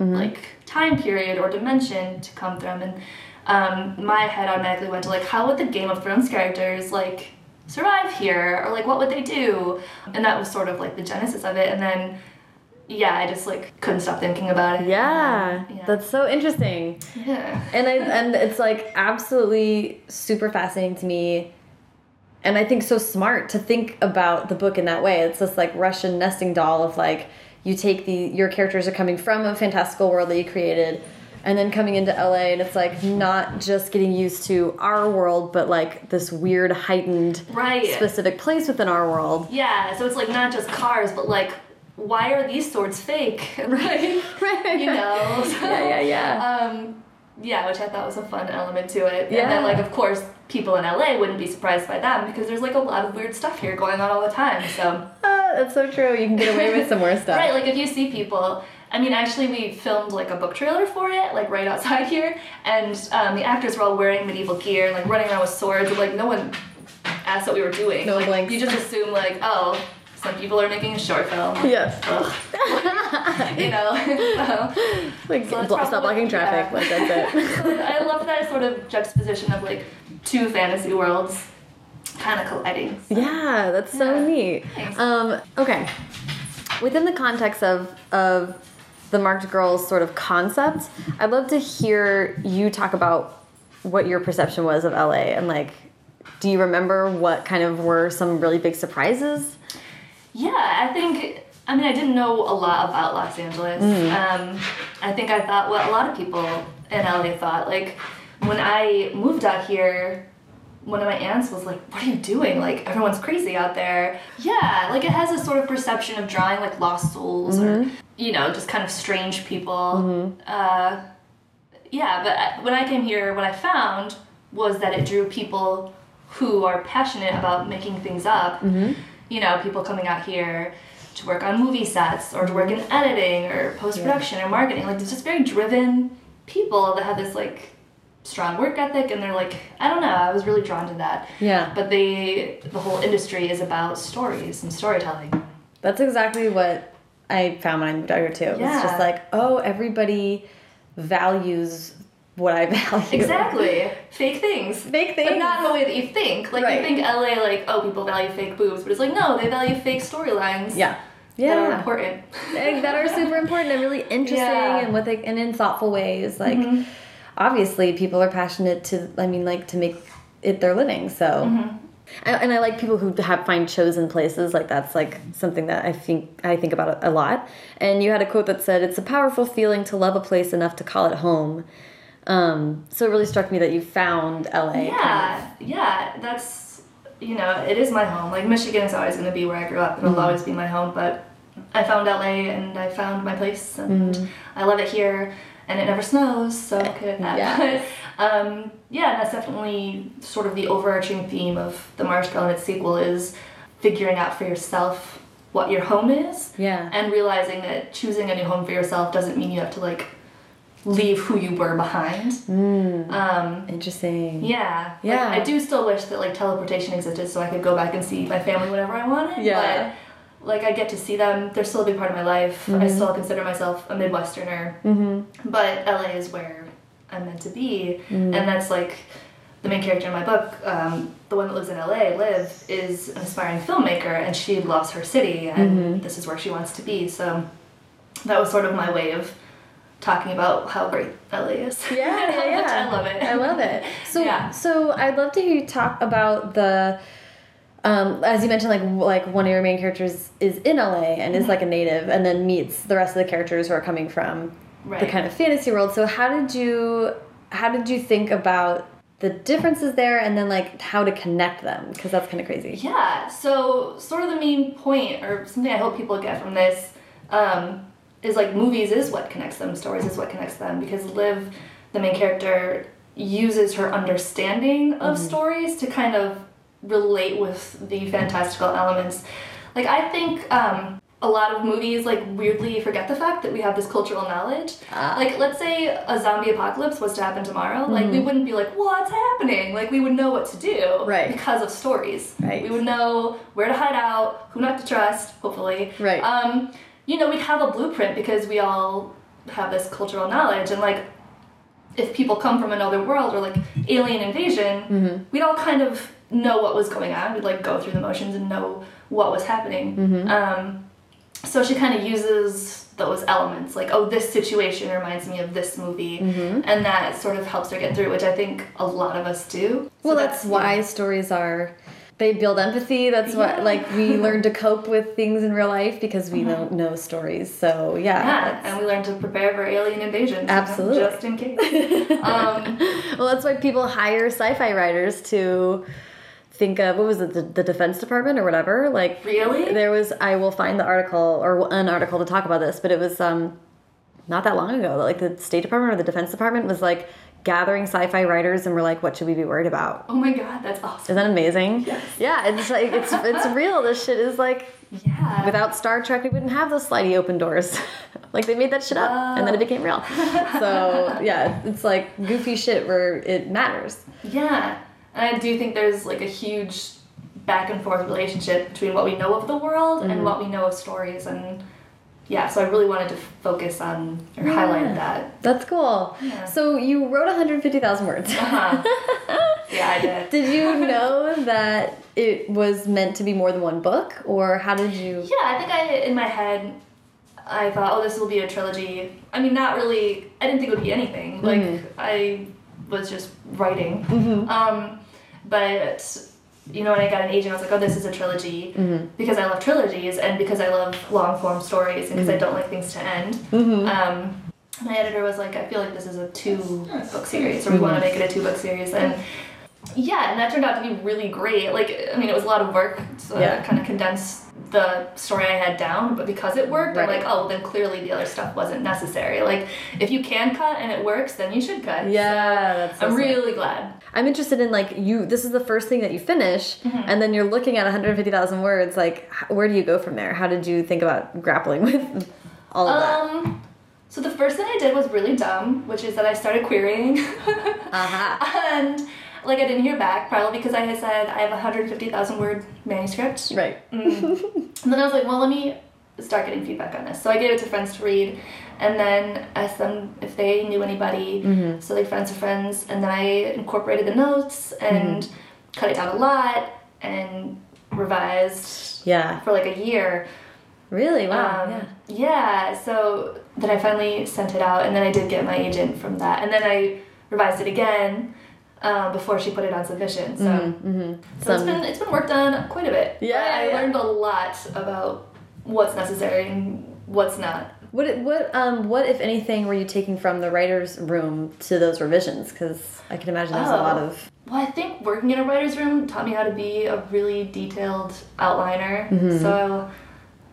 like time period or dimension to come from and um, my head automatically went to like how would the game of thrones characters like survive here or like what would they do and that was sort of like the genesis of it and then yeah, I just like couldn't stop thinking about it. Yeah, yeah. that's so interesting. yeah. And I and it's like absolutely super fascinating to me. And I think so smart to think about the book in that way. It's this like Russian nesting doll of like you take the your characters are coming from a fantastical world that you created and then coming into LA and it's like not just getting used to our world but like this weird heightened Right. specific place within our world. Yeah, so it's like not just cars, but like, why are these swords fake? Right? Right. you know? Yeah, yeah, yeah. Um, yeah, which I thought was a fun element to it. Yeah. And then, like, of course, people in LA wouldn't be surprised by them because there's like a lot of weird stuff here going on all the time. So, Ah, that's so true. You can get away with some more stuff. right, like if you see people. I mean, actually, we filmed like a book trailer for it, like right outside here, and um, the actors were all wearing medieval gear and like running around with swords, and like no one asked what we were doing. No like. You just assume like, oh, some people are making a short film. Yes. You know. so, Like So blo- stop blocking traffic. yeah. Like that's it. I love that sort of juxtaposition of like two fantasy worlds kind of colliding. Yeah, that's so Yeah. neat. Thanks. Um, okay. Within the context of of the marked girls sort of concept, I'd love to hear you talk about what your perception was of LA and like do you remember what kind of were some really big surprises? Yeah, I think. I mean, I didn't know a lot about Los Angeles. Um, I think I thought what a lot of people in LA thought. Like when I moved out here, one of my aunts was like, "What are you doing? Like everyone's crazy out there." Yeah, like it has a sort of perception of drawing like lost souls or mm-hmm. you know just kind of strange people. Mm-hmm. Uh, yeah, but when I came here, what I found was that it drew people who are passionate about making things up. Mm-hmm. You know, people coming out here to work on movie sets or to work in editing or post production or marketing. Like, there's just very driven people that have this like strong work ethic, and they're like, I don't know, I was really drawn to that. Yeah. But they, the whole industry is about stories and storytelling. That's exactly what I found when I moved out here too. yeah. It's just like, oh, everybody values what I value. Exactly. fake things. Fake things. But not in the way that you think. Like Right. you think LA, like oh, people value fake boobs, but it's like no, they value fake storylines. Yeah. Yeah. that are important. That are super important and really interesting Yeah. and with like and in thoughtful ways. Like Mm-hmm. Obviously people are passionate to I mean like to make it their living. So Mm-hmm. and, and I like people who have find chosen places. Like that's like something that I think I think about a lot. And you had a quote that said, "It's a powerful feeling to love a place enough to call it home." Um, so it really struck me that you found LA. kind Yeah, yeah, that's you know, it is my home. Like Michigan is always going to be where I grew up. It'll Mm-hmm. always be my home. But I found LA and I found my place, and Mm-hmm. I love it here. And it never snows, so I'm okay with. Yes. Um, yeah, that's definitely sort of the overarching theme of the Marked Girl and its sequel is figuring out for yourself what your home is. Yeah. And realizing that choosing a new home for yourself doesn't mean you have to like leave who you were behind. Um, Interesting. yeah. Like, Yeah. I do still wish that like teleportation existed so I could go back and see my family whenever I wanted. Yeah. But like I get to see them. They're still a big part of my life. I still consider myself a Midwesterner. Mm-hmm. But LA is where I'm meant to be. And that's like the main character in my book, um, the one that lives in LA, Liv, is an aspiring filmmaker and she loves her city and this is where she wants to be. So that was sort of my way of talking about how great LA is. Yeah, yeah, yeah. I love it. I love it. So, Yeah. so I'd love to hear you talk about the, um, as you mentioned, like like one of your main characters is in LA and is like a native, and then meets the rest of the characters who are coming from the kind of fantasy world. So, how did you how did you think about the differences there, and then like how to connect them? Because that's kind of crazy. Yeah, so sort of the main point, or something I hope people get from this, um, is like movies is what connects them, stories is what connects them, because Liv, the main character, uses her understanding of stories to kind of relate with the fantastical elements. Like, I think um, a lot of movies, like, weirdly forget the fact that we have this cultural knowledge. Ah. Like, let's say a zombie apocalypse was to happen tomorrow, like, we wouldn't be like, what's happening? Like, we would know what to do Right. because of stories. Right. We would know where to hide out, who not to trust, hopefully. Right. Um, you know, we'd have a blueprint because we all have this cultural knowledge and like if people come from another world or like alien invasion, Mm-hmm. we'd all kind of know what was going on. We'd like go through the motions and know what was happening. Mm-hmm. Um, so she kind of uses those elements, like oh, this situation reminds me of this movie, Mm-hmm. and that sort of helps her get through, which I think a lot of us do. Well, So that's why stories are. They build empathy. That's what like we learn to cope with things in real life because we don't know stories. So yeah, Yeah, and we learn to prepare for alien invasion. Absolutely. just in case. um, well, that's why people hire sci-fi writers to think of what was it, the, the Defense Department or whatever. Like, Really? There was. I will find the article or an article to talk about this, but it was um, not that long ago. Like the State Department or the Defense Department was like gathering sci-fi writers and we're like, what should we be worried about? oh my god, that's awesome. Isn't that amazing? Yes. Yeah, it's like it's it's real. This shit is like Yeah. without Star Trek, we wouldn't have those slidey open doors. like they made that shit up, and then it became real. So yeah, it's like goofy shit where it matters. Yeah, and I do think there's like a huge back and forth relationship between what we know of the world Mm-hmm. and what we know of stories, and yeah, so I really wanted to focus on or highlight that. That's cool. Yeah. So you wrote 150,000 words. Uh-huh. yeah, I did. Did you know that it was meant to be more than one book, or how did you? Yeah, I think I in my head I thought, oh, this will be a trilogy. I mean, not really. I didn't think it would be anything. Like Mm-hmm. I was just writing. Um, but you know, when I got an agent, I was like, oh, this is a trilogy Mm-hmm. because I love trilogies and because I love long form stories and because Mm-hmm. I don't like things to end. Um, my editor was like, I feel like this is a two book series, or we want to Mm-hmm. make it a two book series, and yeah, and that turned out to be really great. Like, I mean, it was a lot of work to Yeah. kind of condense the story I had down, but because it worked, I'm like, oh, well, then clearly the other stuff wasn't necessary. Like, if you can cut and it works, then you should cut. Yeah, that's. so I'm really glad. I'm interested in like you. This is the first thing that you finish, Mm-hmm. and then you're looking at 150,000 words. Like, where do you go from there? How did you think about grappling with all of that? Um, so the first thing I did was really dumb, which is that I started querying. Aha. and like I didn't hear back, probably because I had said I have a 150,000 word manuscript. Right. And then I was like, well, let me start getting feedback on this. So I gave it to friends to read, and then asked them if they knew anybody. Mm-hmm. So like friends of friends, and then I incorporated the notes and Mm-hmm. cut it down a lot and revised Yeah. for like a year. Really? Wow. Um, yeah. yeah, so then I finally sent it out, and then I did get my agent from that, and then I revised it again um, before she put it on submission. So, Mm-hmm. so it's Some- been it's been worked on quite a bit. Yeah, I, yeah. learned a lot about what's necessary and what's not. What what um what if anything were you taking from the writers' room to those revisions? Because I can imagine there's a lot Oh. of Well, I think working in a writer's room taught me how to be a really detailed outliner. Mm-hmm. So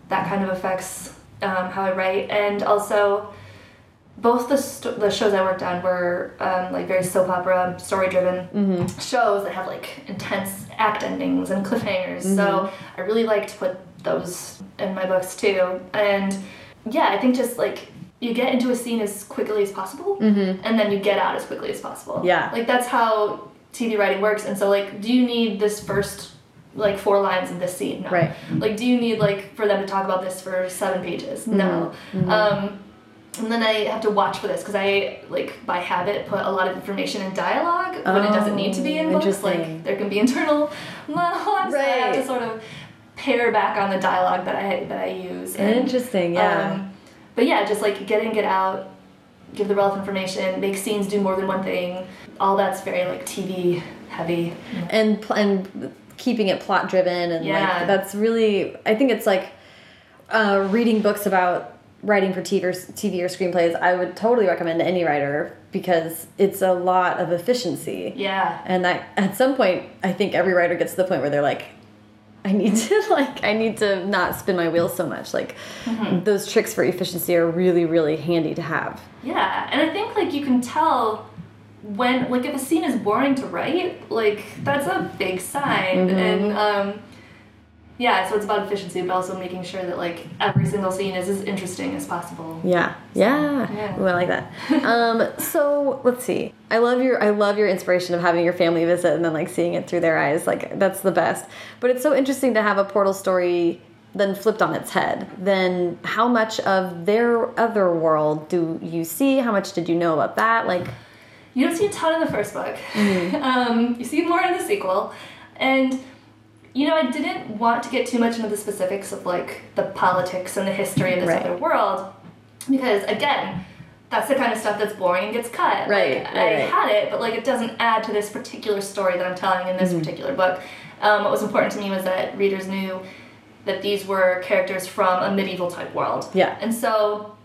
that kind of affects um, how I write. And also, both the, st- the shows I worked on were um, like very soap opera, story driven Mm-hmm. shows that have like intense act endings and cliffhangers. Mm-hmm. So I really like to put those in my books too. And yeah, I think just like you get into a scene as quickly as possible and then you get out as quickly as possible. Mm-hmm. Yeah. Like that's how TV writing works. And so like, do you need this first like four lines of this scene? No. Right. Like, do you need like for them to talk about this for seven pages? No. Mm-hmm. Um, and then I have to watch for this because I like by habit put a lot of information in dialogue when it doesn't need to be in Oh, books. Like there can be internal monologues. So I have to sort of pare back on the dialogue that I that I use. And, interesting. Yeah. um, but yeah, just like get in, get out, give the relevant information, make scenes do more than one thing. All that's very like TV heavy. and pl- and keeping it plot driven and Yeah. like that's really I think it's like uh, reading books about writing for TV or, TV or screenplays. I would totally recommend to any writer because it's a lot of efficiency. Yeah. And that at some point, I think every writer gets to the point where they're like, I need to like I need to not spin my wheels so much. Like Mm-hmm. those tricks for efficiency are really really handy to have. Yeah, and I think like you can tell when like if a scene is boring to write, like that's a big sign. And um yeah, so it's about efficiency, but also making sure that like every single scene is as interesting as possible. Yeah, yeah. Yeah. Ooh, I like that. um, so let's see. I love your I love your inspiration of having your family visit and then like seeing it through their eyes. Like that's the best. But it's so interesting to have a portal story then flipped on its head. Then how much of their other world do you see? How much did you know about that? Like You don't see a ton in the first book. um, you see more in the sequel, and you know, I didn't want to get too much into the specifics of like the politics and the history of this Right. other world because again, that's the kind of stuff that's boring and gets cut. Right, Like, right, I had it, but like it doesn't add to this particular story that I'm telling in this particular book. Um, what was important to me was that readers knew that these were characters from a medieval type world. Yeah. And so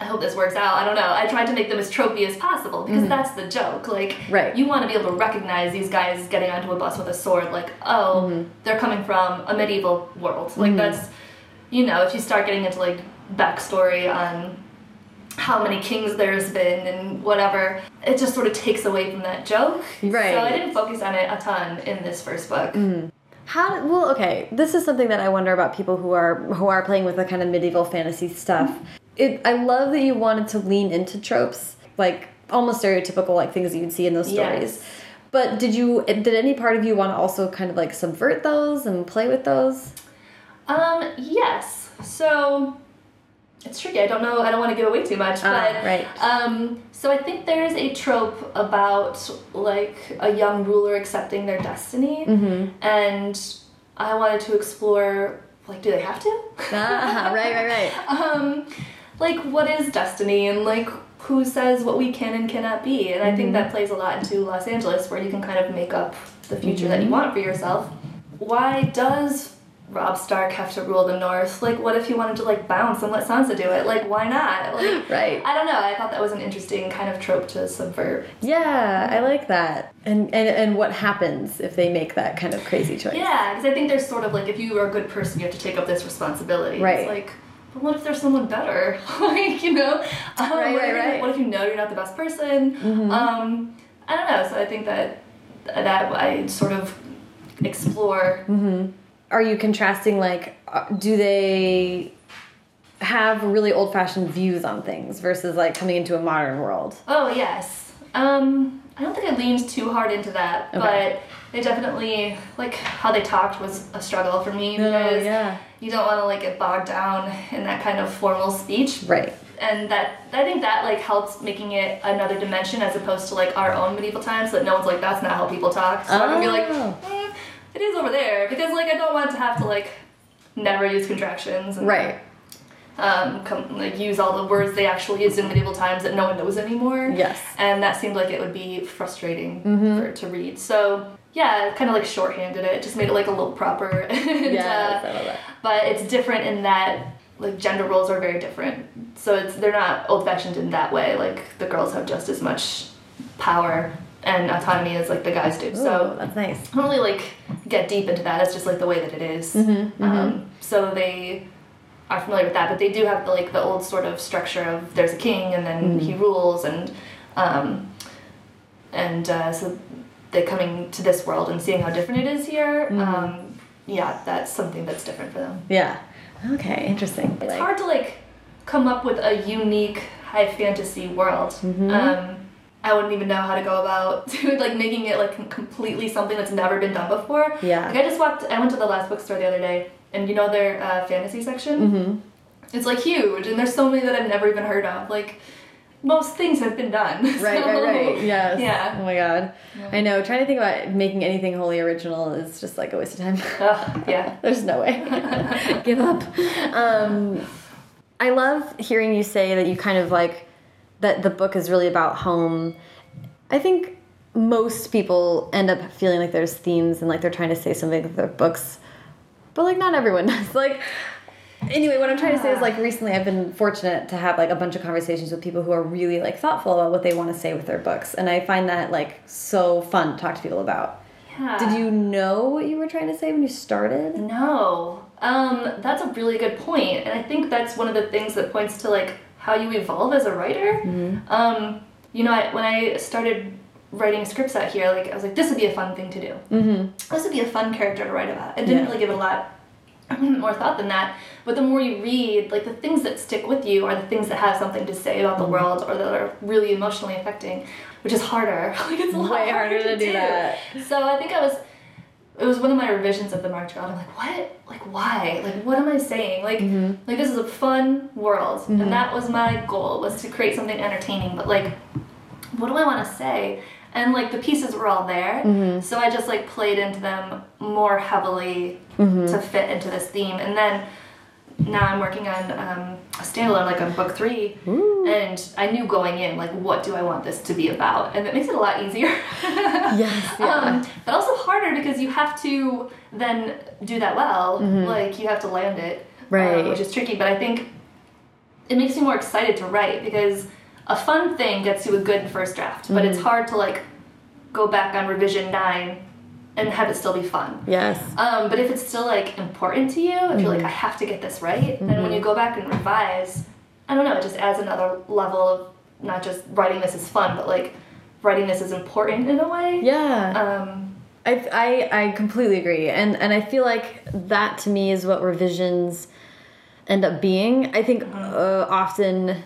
I hope this works out. I don't know. I tried to make them as tropey as possible because that's the joke. Like, Mm-hmm. Right. you want to be able to recognize these guys getting onto a bus with a sword. Like, oh, Mm-hmm. they're coming from a medieval world. Like, that's, you know, if you start getting into like backstory on how many kings there's been and whatever, it just sort of takes away from that joke. Right. So I didn't focus on it a ton in this first book. How well, okay. This is something that I wonder about people who are who are playing with the kind of medieval fantasy stuff. It, I love that you wanted to lean into tropes, like almost stereotypical, like things that you'd see in those stories. Yes. But did you? Did any part of you want to also kind of like subvert those and play with those? Um, yes. So it's tricky. I don't know. I don't want to give away too much, Ah, but right. Um, so I think there's a trope about like a young ruler accepting their destiny, Mm-hmm. and I wanted to explore like, do they have to? ah, right, right, right. um, like what is destiny and like who says what we can and cannot be and i Mm-hmm. think that plays a lot into los angeles where you can kind of make up the future that you Mm-hmm. want for yourself why does Robb Stark have to rule the north like what if he wanted to like bounce and let sansa do it like why not like Right. i don't know i thought that was an interesting kind of trope to subvert Yeah, I like that. And and and what happens if they make that kind of crazy choice? yeah because i think there's sort of like if you are a good person you have to take up this responsibility Right. it's like but what if there's someone better? like, you know? Um, Right, what, right, if, right. What if you know you're not the best person? Um, I don't know. So I think that that I sort of explore. Mm-hmm. Are you contrasting like uh, do they have really old-fashioned views on things versus like coming into a modern world? Oh, yes. Um, I don't think I leaned too hard into that, Okay. but they definitely, like, how they talked was a struggle for me because Oh, yeah. you don't want to, like, get bogged down in that kind of formal speech. Right. and that I think that like helps making it another dimension as opposed to like our own medieval times that no one's like that's not how people talk so I can be like Oh. "Mm, it is over there because like I don't want to have to like never use contractions and Right. Um come, like use all the words they actually used in medieval times that no one knows anymore Yes. Mm-hmm. and that seemed like it would be frustrating for to read so yeah kind of like shorthanded it just made it like a little proper and, Yes, uh, I love that. but it's different in that like gender roles are very different so it's they're not old fashioned in that way like the girls have just as much power and autonomy as like the guys do Ooh, so that's nice. I don't really like get deep into that. It's just like the way that it is. Mm-hmm, Um, so they are familiar with that, but they do have the, like the old sort of structure of there's a king and then he Mm-hmm. rules and um, and uh, so they coming to this world and seeing how different it is here. Mm-hmm. Um, yeah, that's something that's different for them. Yeah. Okay, interesting. It's hard to like come up with a unique high fantasy world. Mm-hmm. Um, I wouldn't even know how to go about like making it like completely something that's never been done before. Yeah. Like I just walked. I went to the last bookstore the other day, and you know their uh, fantasy section. Mm-hmm. It's like huge, and there's so many that I've never even heard of. Like most things have been done. Right, right, so- right. Yes. Yeah. Oh my god. I know. Trying to think about making anything wholly original is just like a waste of time. Ugh, yeah. There's no way. Give up. Um, I love hearing you say that you kind of like that the book is really about home. I think most people end up feeling like there's themes and like they're trying to say something with their books, but like not everyone does. Like, anyway, what I'm trying to say is like recently I've been fortunate to have like a bunch of conversations with people who are really like thoughtful about what they want to say with their books, and I find that like so fun to talk to people about. Yeah. Did you know what you were trying to say when you started? No. Um, that's a really good point, and I think that's one of the things that points to like how you evolve as a writer. Hmm. Um, you know, I, when I started writing scripts out here, like I was like, this would be a fun thing to do. Mm-hmm. This would be a fun character to write about. I didn't Yeah. really give it a lot more thought than that. But the more you read, like the things that stick with you are the things that have something to say about the world or that are really emotionally affecting, which is harder. like it's a lot Way harder to do that. So I think I was it was one of my revisions of the Marked Girl. I'm like, what? Like, why? Like, what am I saying? Like, Mm-hmm. like this is a fun world, and that was my goal was to create something entertaining. But like, what do I want to say? And like the pieces were all there. Mm-hmm. So I just like played into them more heavily Mm-hmm. to fit into this theme, and then now I'm working on um, a standalone, like on book three, and I knew going in like what do I want this to be about, and it makes it a lot easier. Yes, yeah. um, but also harder because you have to then do that well. Like you have to land it, Mm-hmm. Right. um, which is tricky. But I think it makes me more excited to write because a fun thing gets you a good first draft, but Mm-hmm. it's hard to like go back on revision nine and have it still be fun. Yes. Um, but if it's still like important to you, if you're Mm-hmm. like I have to get this right, then when you go back and revise, I don't know, it just adds another level of not just writing this is fun, but like writing this is important in a way. Yeah. Um, I, I I completely agree, and and I feel like that to me is what revisions end up being. I think uh, often,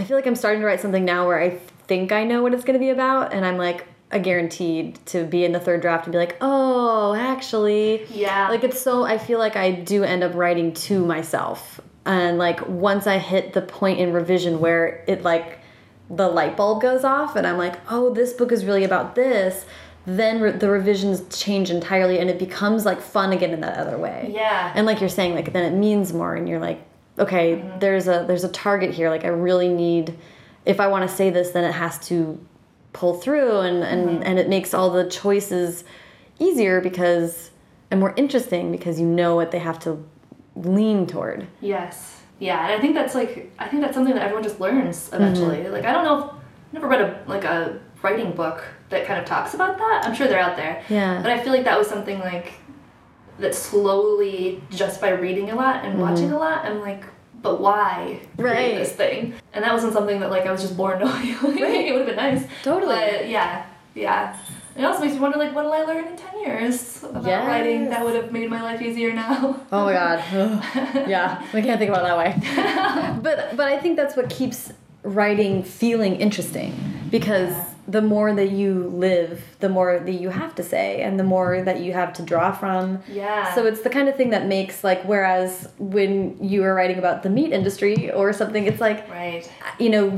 I feel like I'm starting to write something now where I think I know what it's going to be about, and I'm like a guaranteed to be in the third draft and be like, oh, actually, Yeah. Like it's so I feel like I do end up writing to myself, and like once I hit the point in revision where it like the light bulb goes off and I'm like, oh, this book is really about this, then re the revisions change entirely and it becomes like fun again in that other way. Yeah. And like you're saying, like then it means more and you're like, okay, Mm-hmm. there's a there's a target here. Like I really need if I want to say this, then it has to pull through and, and, Mm-hmm. and it makes all the choices easier because and more interesting because you know what they have to lean toward. yes. Yeah, and I think that's like I think that's something that everyone just learns eventually. Mm-hmm. Like I don't know, if, I've never read a like a writing book that kind of talks about that. I'm sure they're out there. Yeah. But I feel like that was something like that slowly, just by reading a lot and mm-hmm. watching a lot, I'm like, but why. Right. this thing? And that wasn't something that like I was just born knowing. Like, it would have been nice. Totally. But yeah, yeah. It also makes me wonder, like, what will I learn in ten years about writing that would have made my life easier now? Oh my god. yeah, we can't think about it that way. but but I think that's what keeps writing feeling interesting because the more that you live, the more that you have to say and the more that you have to draw from. Yeah. So it's the kind of thing that makes like whereas when you were writing about the meat industry or something it's like Right. you know,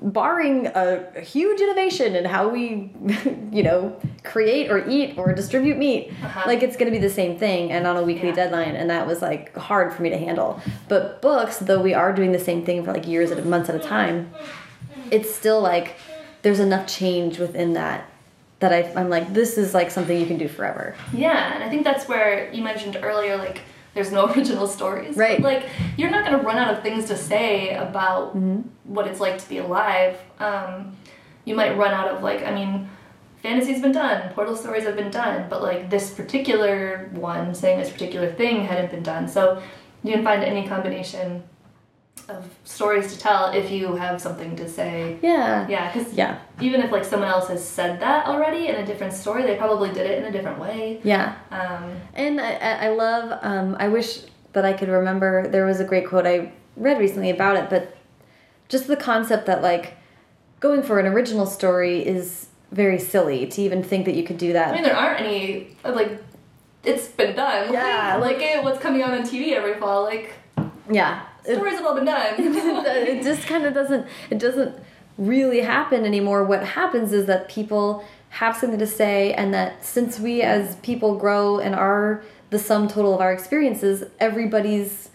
barring a, a huge innovation in how we, you know, create or eat or distribute meat, Uh-huh. like it's going to be the same thing and on a weekly Yeah. deadline. And that was like hard for me to handle. But books, though we are doing the same thing for like years at months at a time, it's still like there's enough change within that that I, I'm like, this is like something you can do forever. Yeah, and I think that's where you mentioned earlier, like, there's no original stories. Right. Like, you're not going to run out of things to say about Mm-hmm. what it's like to be alive. Um, you might run out of, like, I mean, fantasy's been done, portal stories have been done, but, like, this particular one saying this particular thing hadn't been done. So you can find any combination of stories to tell if you have something to say. Yeah. Yeah, because Yeah. even if, like, someone else has said that already in a different story, they probably did it in a different way. Yeah. Um, And I, I love, um, I wish that I could remember, there was a great quote I read recently about it, but just the concept that, like, going for an original story is very silly to even think that you could do that. I mean, there aren't any like it's been done. Yeah, like, like- at what's coming out on TV every fall. Like Yeah. Stories have all been done. it just kind of doesn't, it doesn't really happen anymore. What happens is that people have something to say, and that since we as people grow and are the sum total of our experiences, everybody's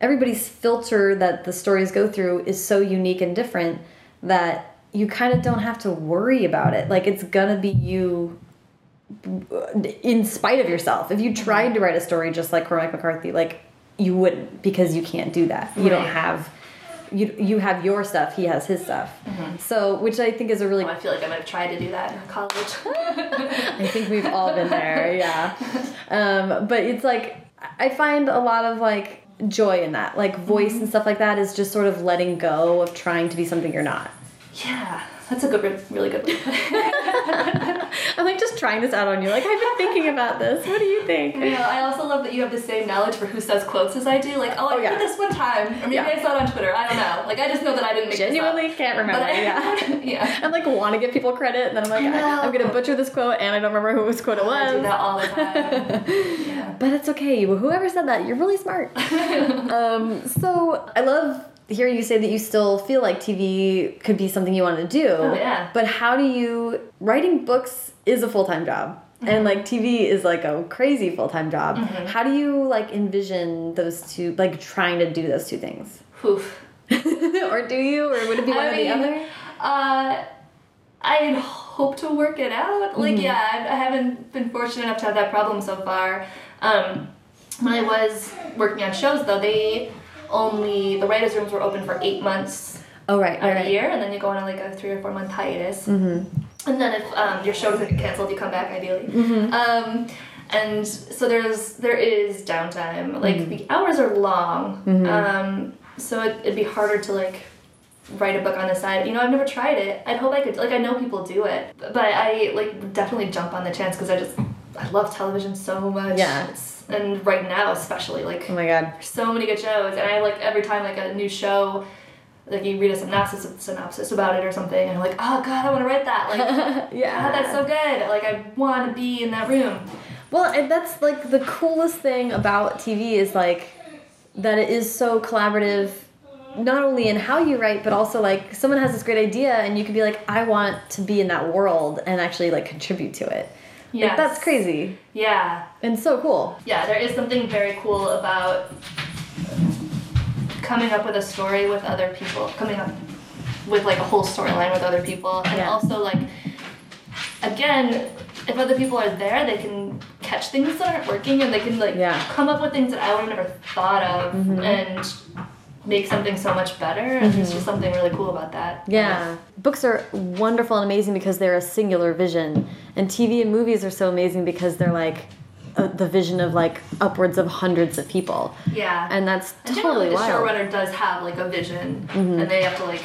everybody's filter that the stories go through is so unique and different that you kind of don't have to worry about it. Like it's gonna be you in spite of yourself. If you tried to write a story just like Cormac McCarthy, like you wouldn't because you can't do that. You don't have you you have your stuff, he has his stuff. So which I think is a really Oh, I feel like I might have tried to do that in college. I think we've all been there, yeah. Um, but it's like I find a lot of like joy in that. Like voice and stuff like that is just sort of letting go of trying to be something you're not. yeah, that's a good, really good way. to put it. I'm like just trying this out on you. Like I've been thinking about this. What do you think? You know, I also love that you have the same knowledge for who says quotes as I do. Like, oh, I Oh, yeah. heard this one time, or maybe Yeah. I saw it on Twitter. I don't know. Like, I just know that I didn't make Genuinely can't remember. I, yeah. yeah. I'm like want to give people credit, and then I'm like, I I'm gonna butcher this quote, and I don't remember whose quote it I do was. that all the time. yeah. But it's okay. Whoever said that, you're really smart. um, so I love hearing you say that you still feel like TV could be something you want to do. Oh, yeah. But how do you writing books is a full time job. And like TV is like a crazy full time job. Mm-hmm. How do you like envision those two, like trying to do those two things? Oof. or do you, or would it be one I or the other? Uh, I hope to work it out. Like, Mm-hmm. yeah, I, I haven't been fortunate enough to have that problem so far. Um, when I was working on shows, though, they only the writers' rooms were open for eight months Oh right, right, the year, and then you go on like a three or four month hiatus. Mm-hmm. And then if um, your show doesn't get canceled, you come back ideally. Um, and so there's there is downtime. Like the hours are long, um, so it, it'd be harder to like write a book on the side. You know, I've never tried it. I'd hope I could. Like I know people do it, but I like definitely jump on the chance because I just I love television so much. Yeah. It's- and right now especially like Oh my god. so many good shows, and I like every time like a new show, like you read a synopsis synopsis about it or something, and you're like, oh god, I want to write that. Like, Yeah. God, that's so good. Like I want to be in that room. Well, and that's like the coolest thing about TV is like that it is so collaborative not only in how you write but also like someone has this great idea and you can be like I want to be in that world and actually like contribute to it. Like that's crazy Yeah, and so cool. yeah. There is something very cool about coming up with a story with other people, coming up with like a whole storyline with other people, and Yeah. also like again, if other people are there, they can catch things that aren't working, and they can like Yeah. Come up with things that I would have never thought of, mm-hmm. and make something so much better. And there's just something really cool about that. Yeah. Books are wonderful and amazing because they're a singular vision and TV and movies are so amazing because they're like uh, the vision of like upwards of hundreds of people. Yeah. And that's And totally generally, the wild. showrunner does have like a vision, and they have to like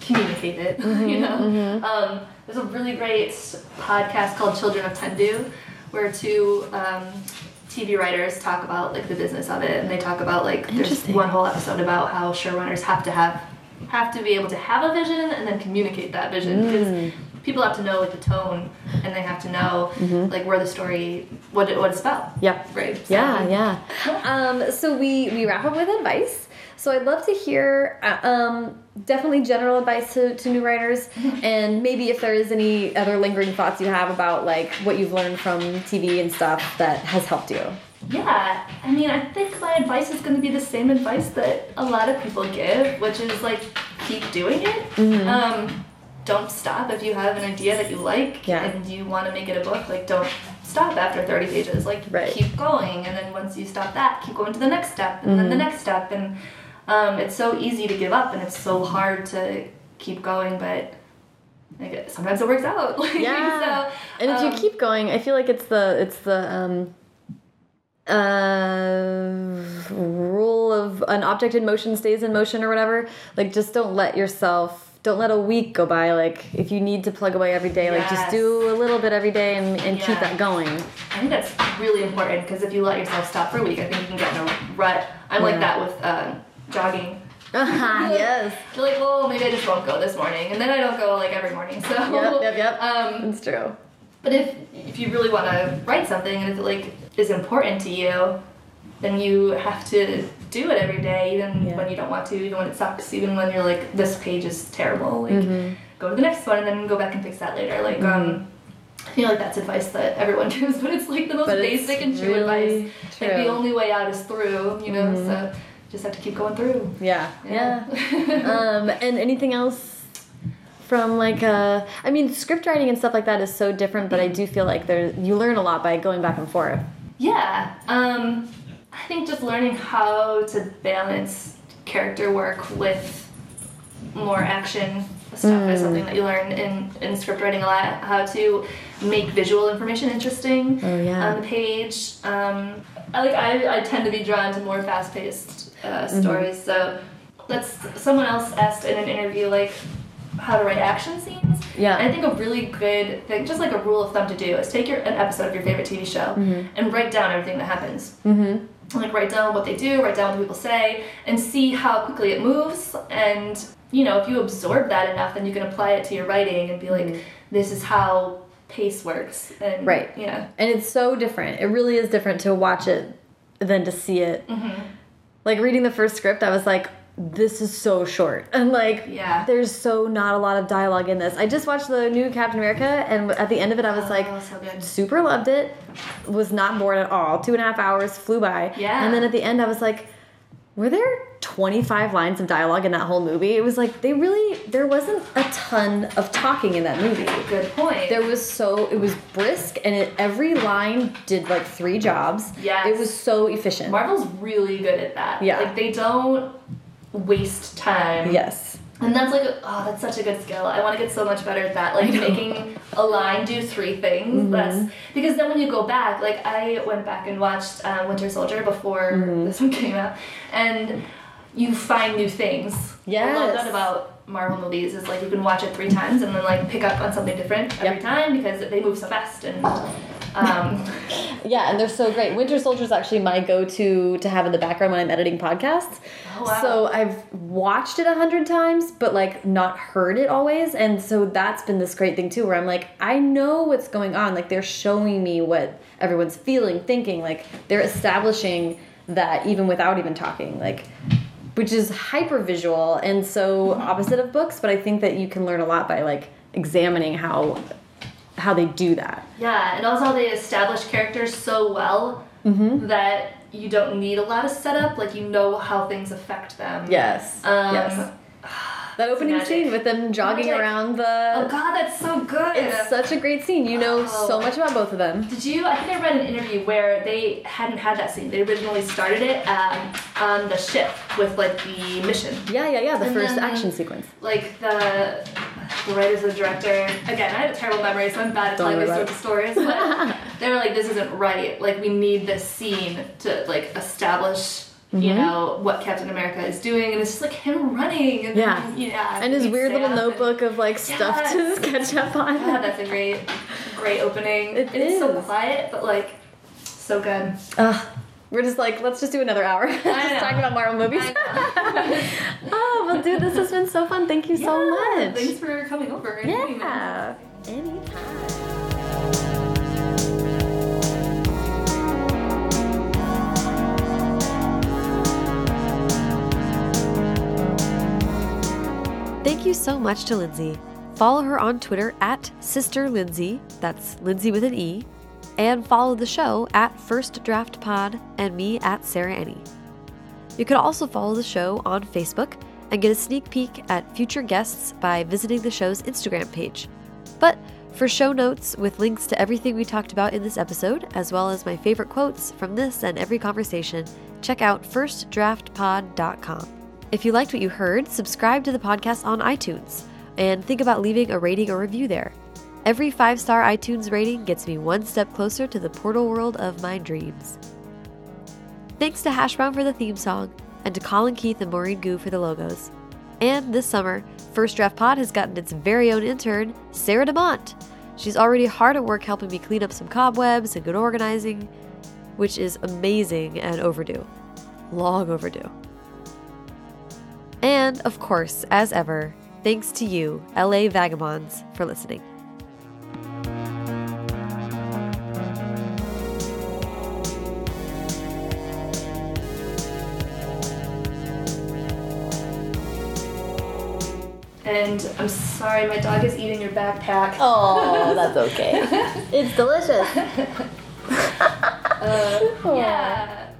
communicate it. you know, um, there's a really great podcast called Children of Tendu, where two um, TV writers talk about like the business of it, and they talk about like there's one whole episode about how showrunners have to have have to be able to have a vision and then communicate that vision because people have to know like the tone and they have to know like where the story what it, what it's about. Yep. Right. So- Yeah, yeah. Um, so we we wrap up with advice. So I'd love to hear uh, um, definitely general advice to, to new writers, and maybe if there is any other lingering thoughts you have about like what you've learned from TV and stuff that has helped you. Yeah, I mean, I think my advice is going to be the same advice that a lot of people give, which is like keep doing it. Mm-hmm. Um, don't stop if you have an idea that you like Yeah. and you want to make it a book. Like, don't stop after 30 pages. Like, Right. keep going. And then once you stop that, keep going to the next step and then the Mm-hmm. next step. And um, it's so easy to give up and it's so hard to keep going, but like, sometimes it works out. Yeah. so, And if um, you keep going, I feel like it's the it's the um, uh, rule of an object in motion stays in motion or whatever. Like just don't let yourself don't let a week go by. Like if you need to plug away every day, like just do a little bit every day and, and keep that going. I think that's really important because if you let yourself stop for a week, I think you can get in a rut. I'm Yeah. like that with uh, jogging. Ah, yes. You're like, well, maybe I just won't go this morning, and then I don't go like every morning. So, Yep, yep, yep. Um, It's true. but if if you really want to write something and if it like is important to you, then you have to do it every day, even Yeah. when you don't want to, even when it sucks, even when you're like, this page is terrible. Like, Mm-hmm. go to the next one and then go back and fix that later. Like, um, I feel like that's advice that everyone gives, but it's like the most But basic and true really advice. Like the only way out is through, you know. So just have to keep going through. Yeah. Yeah. Yeah. um, and anything else from like uh I mean script writing and stuff like that is so different, but I do feel like there you learn a lot by going back and forth. Yeah, um, I think just learning how to balance character work with more action stuff is something that you learn in, in script writing a lot. How to make visual information interesting Oh, yeah. on the page. Um, I like I, I tend to be drawn to more fast paced uh, stories. So that's someone else asked in an interview like how to write action scenes. Yeah. And I think a really good thing, just like a rule of thumb to do, is take your an episode of your favorite TV show and write down everything that happens. Mm-hmm. Like write down what they do, write down what people say, and see how quickly it moves. And you know, if you absorb that enough, then you can apply it to your writing and be like, this is how pace works. And Right. Yeah. And it's so different. It really is different to watch it than to see it. Mm-hmm. Like reading the first script, I was like, this is so short and like Yeah. there's so not a lot of dialogue in this i just watched the new captain america and at the end of it i was like Oh, so good. super loved it was not bored at all two and a half hours flew by Yeah. and then at the end i was like were there 25 lines of dialogue in that whole movie it was like they really there wasn't a ton of talking in that movie Good point. there was so it was brisk and it, every line did like three jobs Yeah. it was so efficient Marvel's really good at that. Yeah. Like they don't waste time. yes And that's like, oh, that's such a good skill. I want to get so much better at that. Like making a line do three things. Mm-hmm. That's because then when you go back, like I went back and watched uh, Winter Soldier before Mm-hmm. this one came out, and you find new things. Yeah. I love that about Marvel movies is like you can watch it three times and then like pick up on something different every Yep. time because they move so fast and. Um, Yeah, and they're so great. Winter Soldier is actually my go-to to have in the background when I'm editing podcasts. Oh, wow. So I've watched it a hundred times, but like not heard it always. And so that's been this great thing too, where I'm like, I know what's going on. Like they're showing me what everyone's feeling, thinking. Like they're establishing that even without even talking. Like which is hyper visual and so opposite of books, but I think that you can learn a lot by like examining how how they do that. Yeah, and also they establish characters so well Mm-hmm. that you don't need a lot of setup. Like you know how things affect them. Yes. Um, yes. That opening scene with them jogging Magic. around the. Oh God, that's so good. It's such a great scene. You know Oh. so much about both of them. Did you? I think I read an interview where they hadn't had that scene. They originally started it um, on the ship with like the mission. Yeah, yeah, yeah. The And first then- action sequence. Like the the writers, the director. Again, I have a terrible memory, so I'm bad at Don't telling these sorts of stories. But they were like, "This isn't right. Like, we need this scene to like establish." You Mm-hmm. know what Captain America is doing, and it's just like him running, and Yeah. then, yeah, And his weird little up and- notebook of like stuff to Yes. sketch up on. God, that's a great, great opening. It it's so quiet, but like so good. Ugh. We're just like, let's just do another hour. just talking about Marvel movies. Oh, well, dude, this has been so fun. Thank you so much. Thanks for coming over. Yeah. Anytime. You so much to Lindsey. Follow her on Twitter at Sister Lindsey, that's Lindsey with an E, and follow the show at First Draft Pod and me at Sarah Enni. You can also follow the show on Facebook and get a sneak peek at future guests by visiting the show's Instagram page. But for show notes with links to everything we talked about in this episode, as well as my favorite quotes from this and every conversation, check out firstdraftpod.com. If you liked what you heard, subscribe to the podcast on iTunes and think about leaving a rating or review there. Every five star iTunes rating gets me one step closer to the portal world of my dreams. Thanks to Hash Brown for the theme song, and to Colin Keith and Maureen Goo for the logos. And this summer, First Draft Pod has gotten its very own intern, Sarah DeMont. She's already hard at work helping me clean up some cobwebs and good organizing, which is amazing and overdue. Long overdue. And, of course, as ever, thanks to you, LA Vagabonds, for listening. And I'm sorry, my dog is eating your backpack. Oh, that's okay. it's delicious. Uh, yeah.